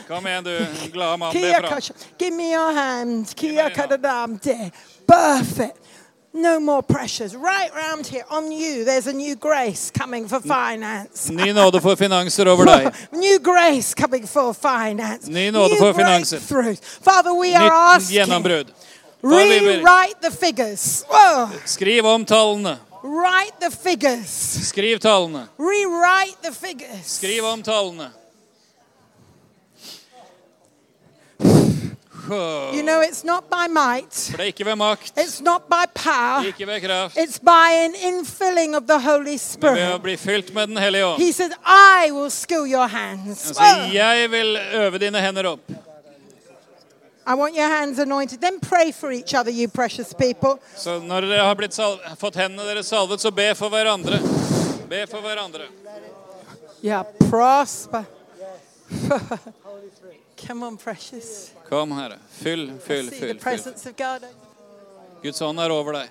Kom igjen, du glade mann. Be Kia fra. Give me your hand. me Kia your hand. Perfect. No more pressures. Right round here on you, there's a new grace coming for finance. Ny nåde for finanser over deg. New grace coming for finance. Ny nåde New for finanser. Father, we are Nytt asking. gjennombrudd. Rewrite the figures. Whoa. Skriv om tallene. Write the figures. Skriv tallene. Rewrite the figures. Skriv om tallene. You know, it's not by might, For det er ikke ved makt, it's not by power, ikke ved kraft, it's by an infilling of the Holy men ved å Spirit. bli fylt med Den hellige ånd. He said, I will skill your hands. Han sier, 'Jeg vil øve dine hender opp'. I want your hands anointed. Then pray for each other, you precious people. Så når dere har blitt fått hendene deres salvet, så be for hverandre. Be for hverandre. Yeah, prosper. Come on, precious. Kom, Herre. Fyll, fyll, fyll. fyll. presence of God. Guds ånd er over deg.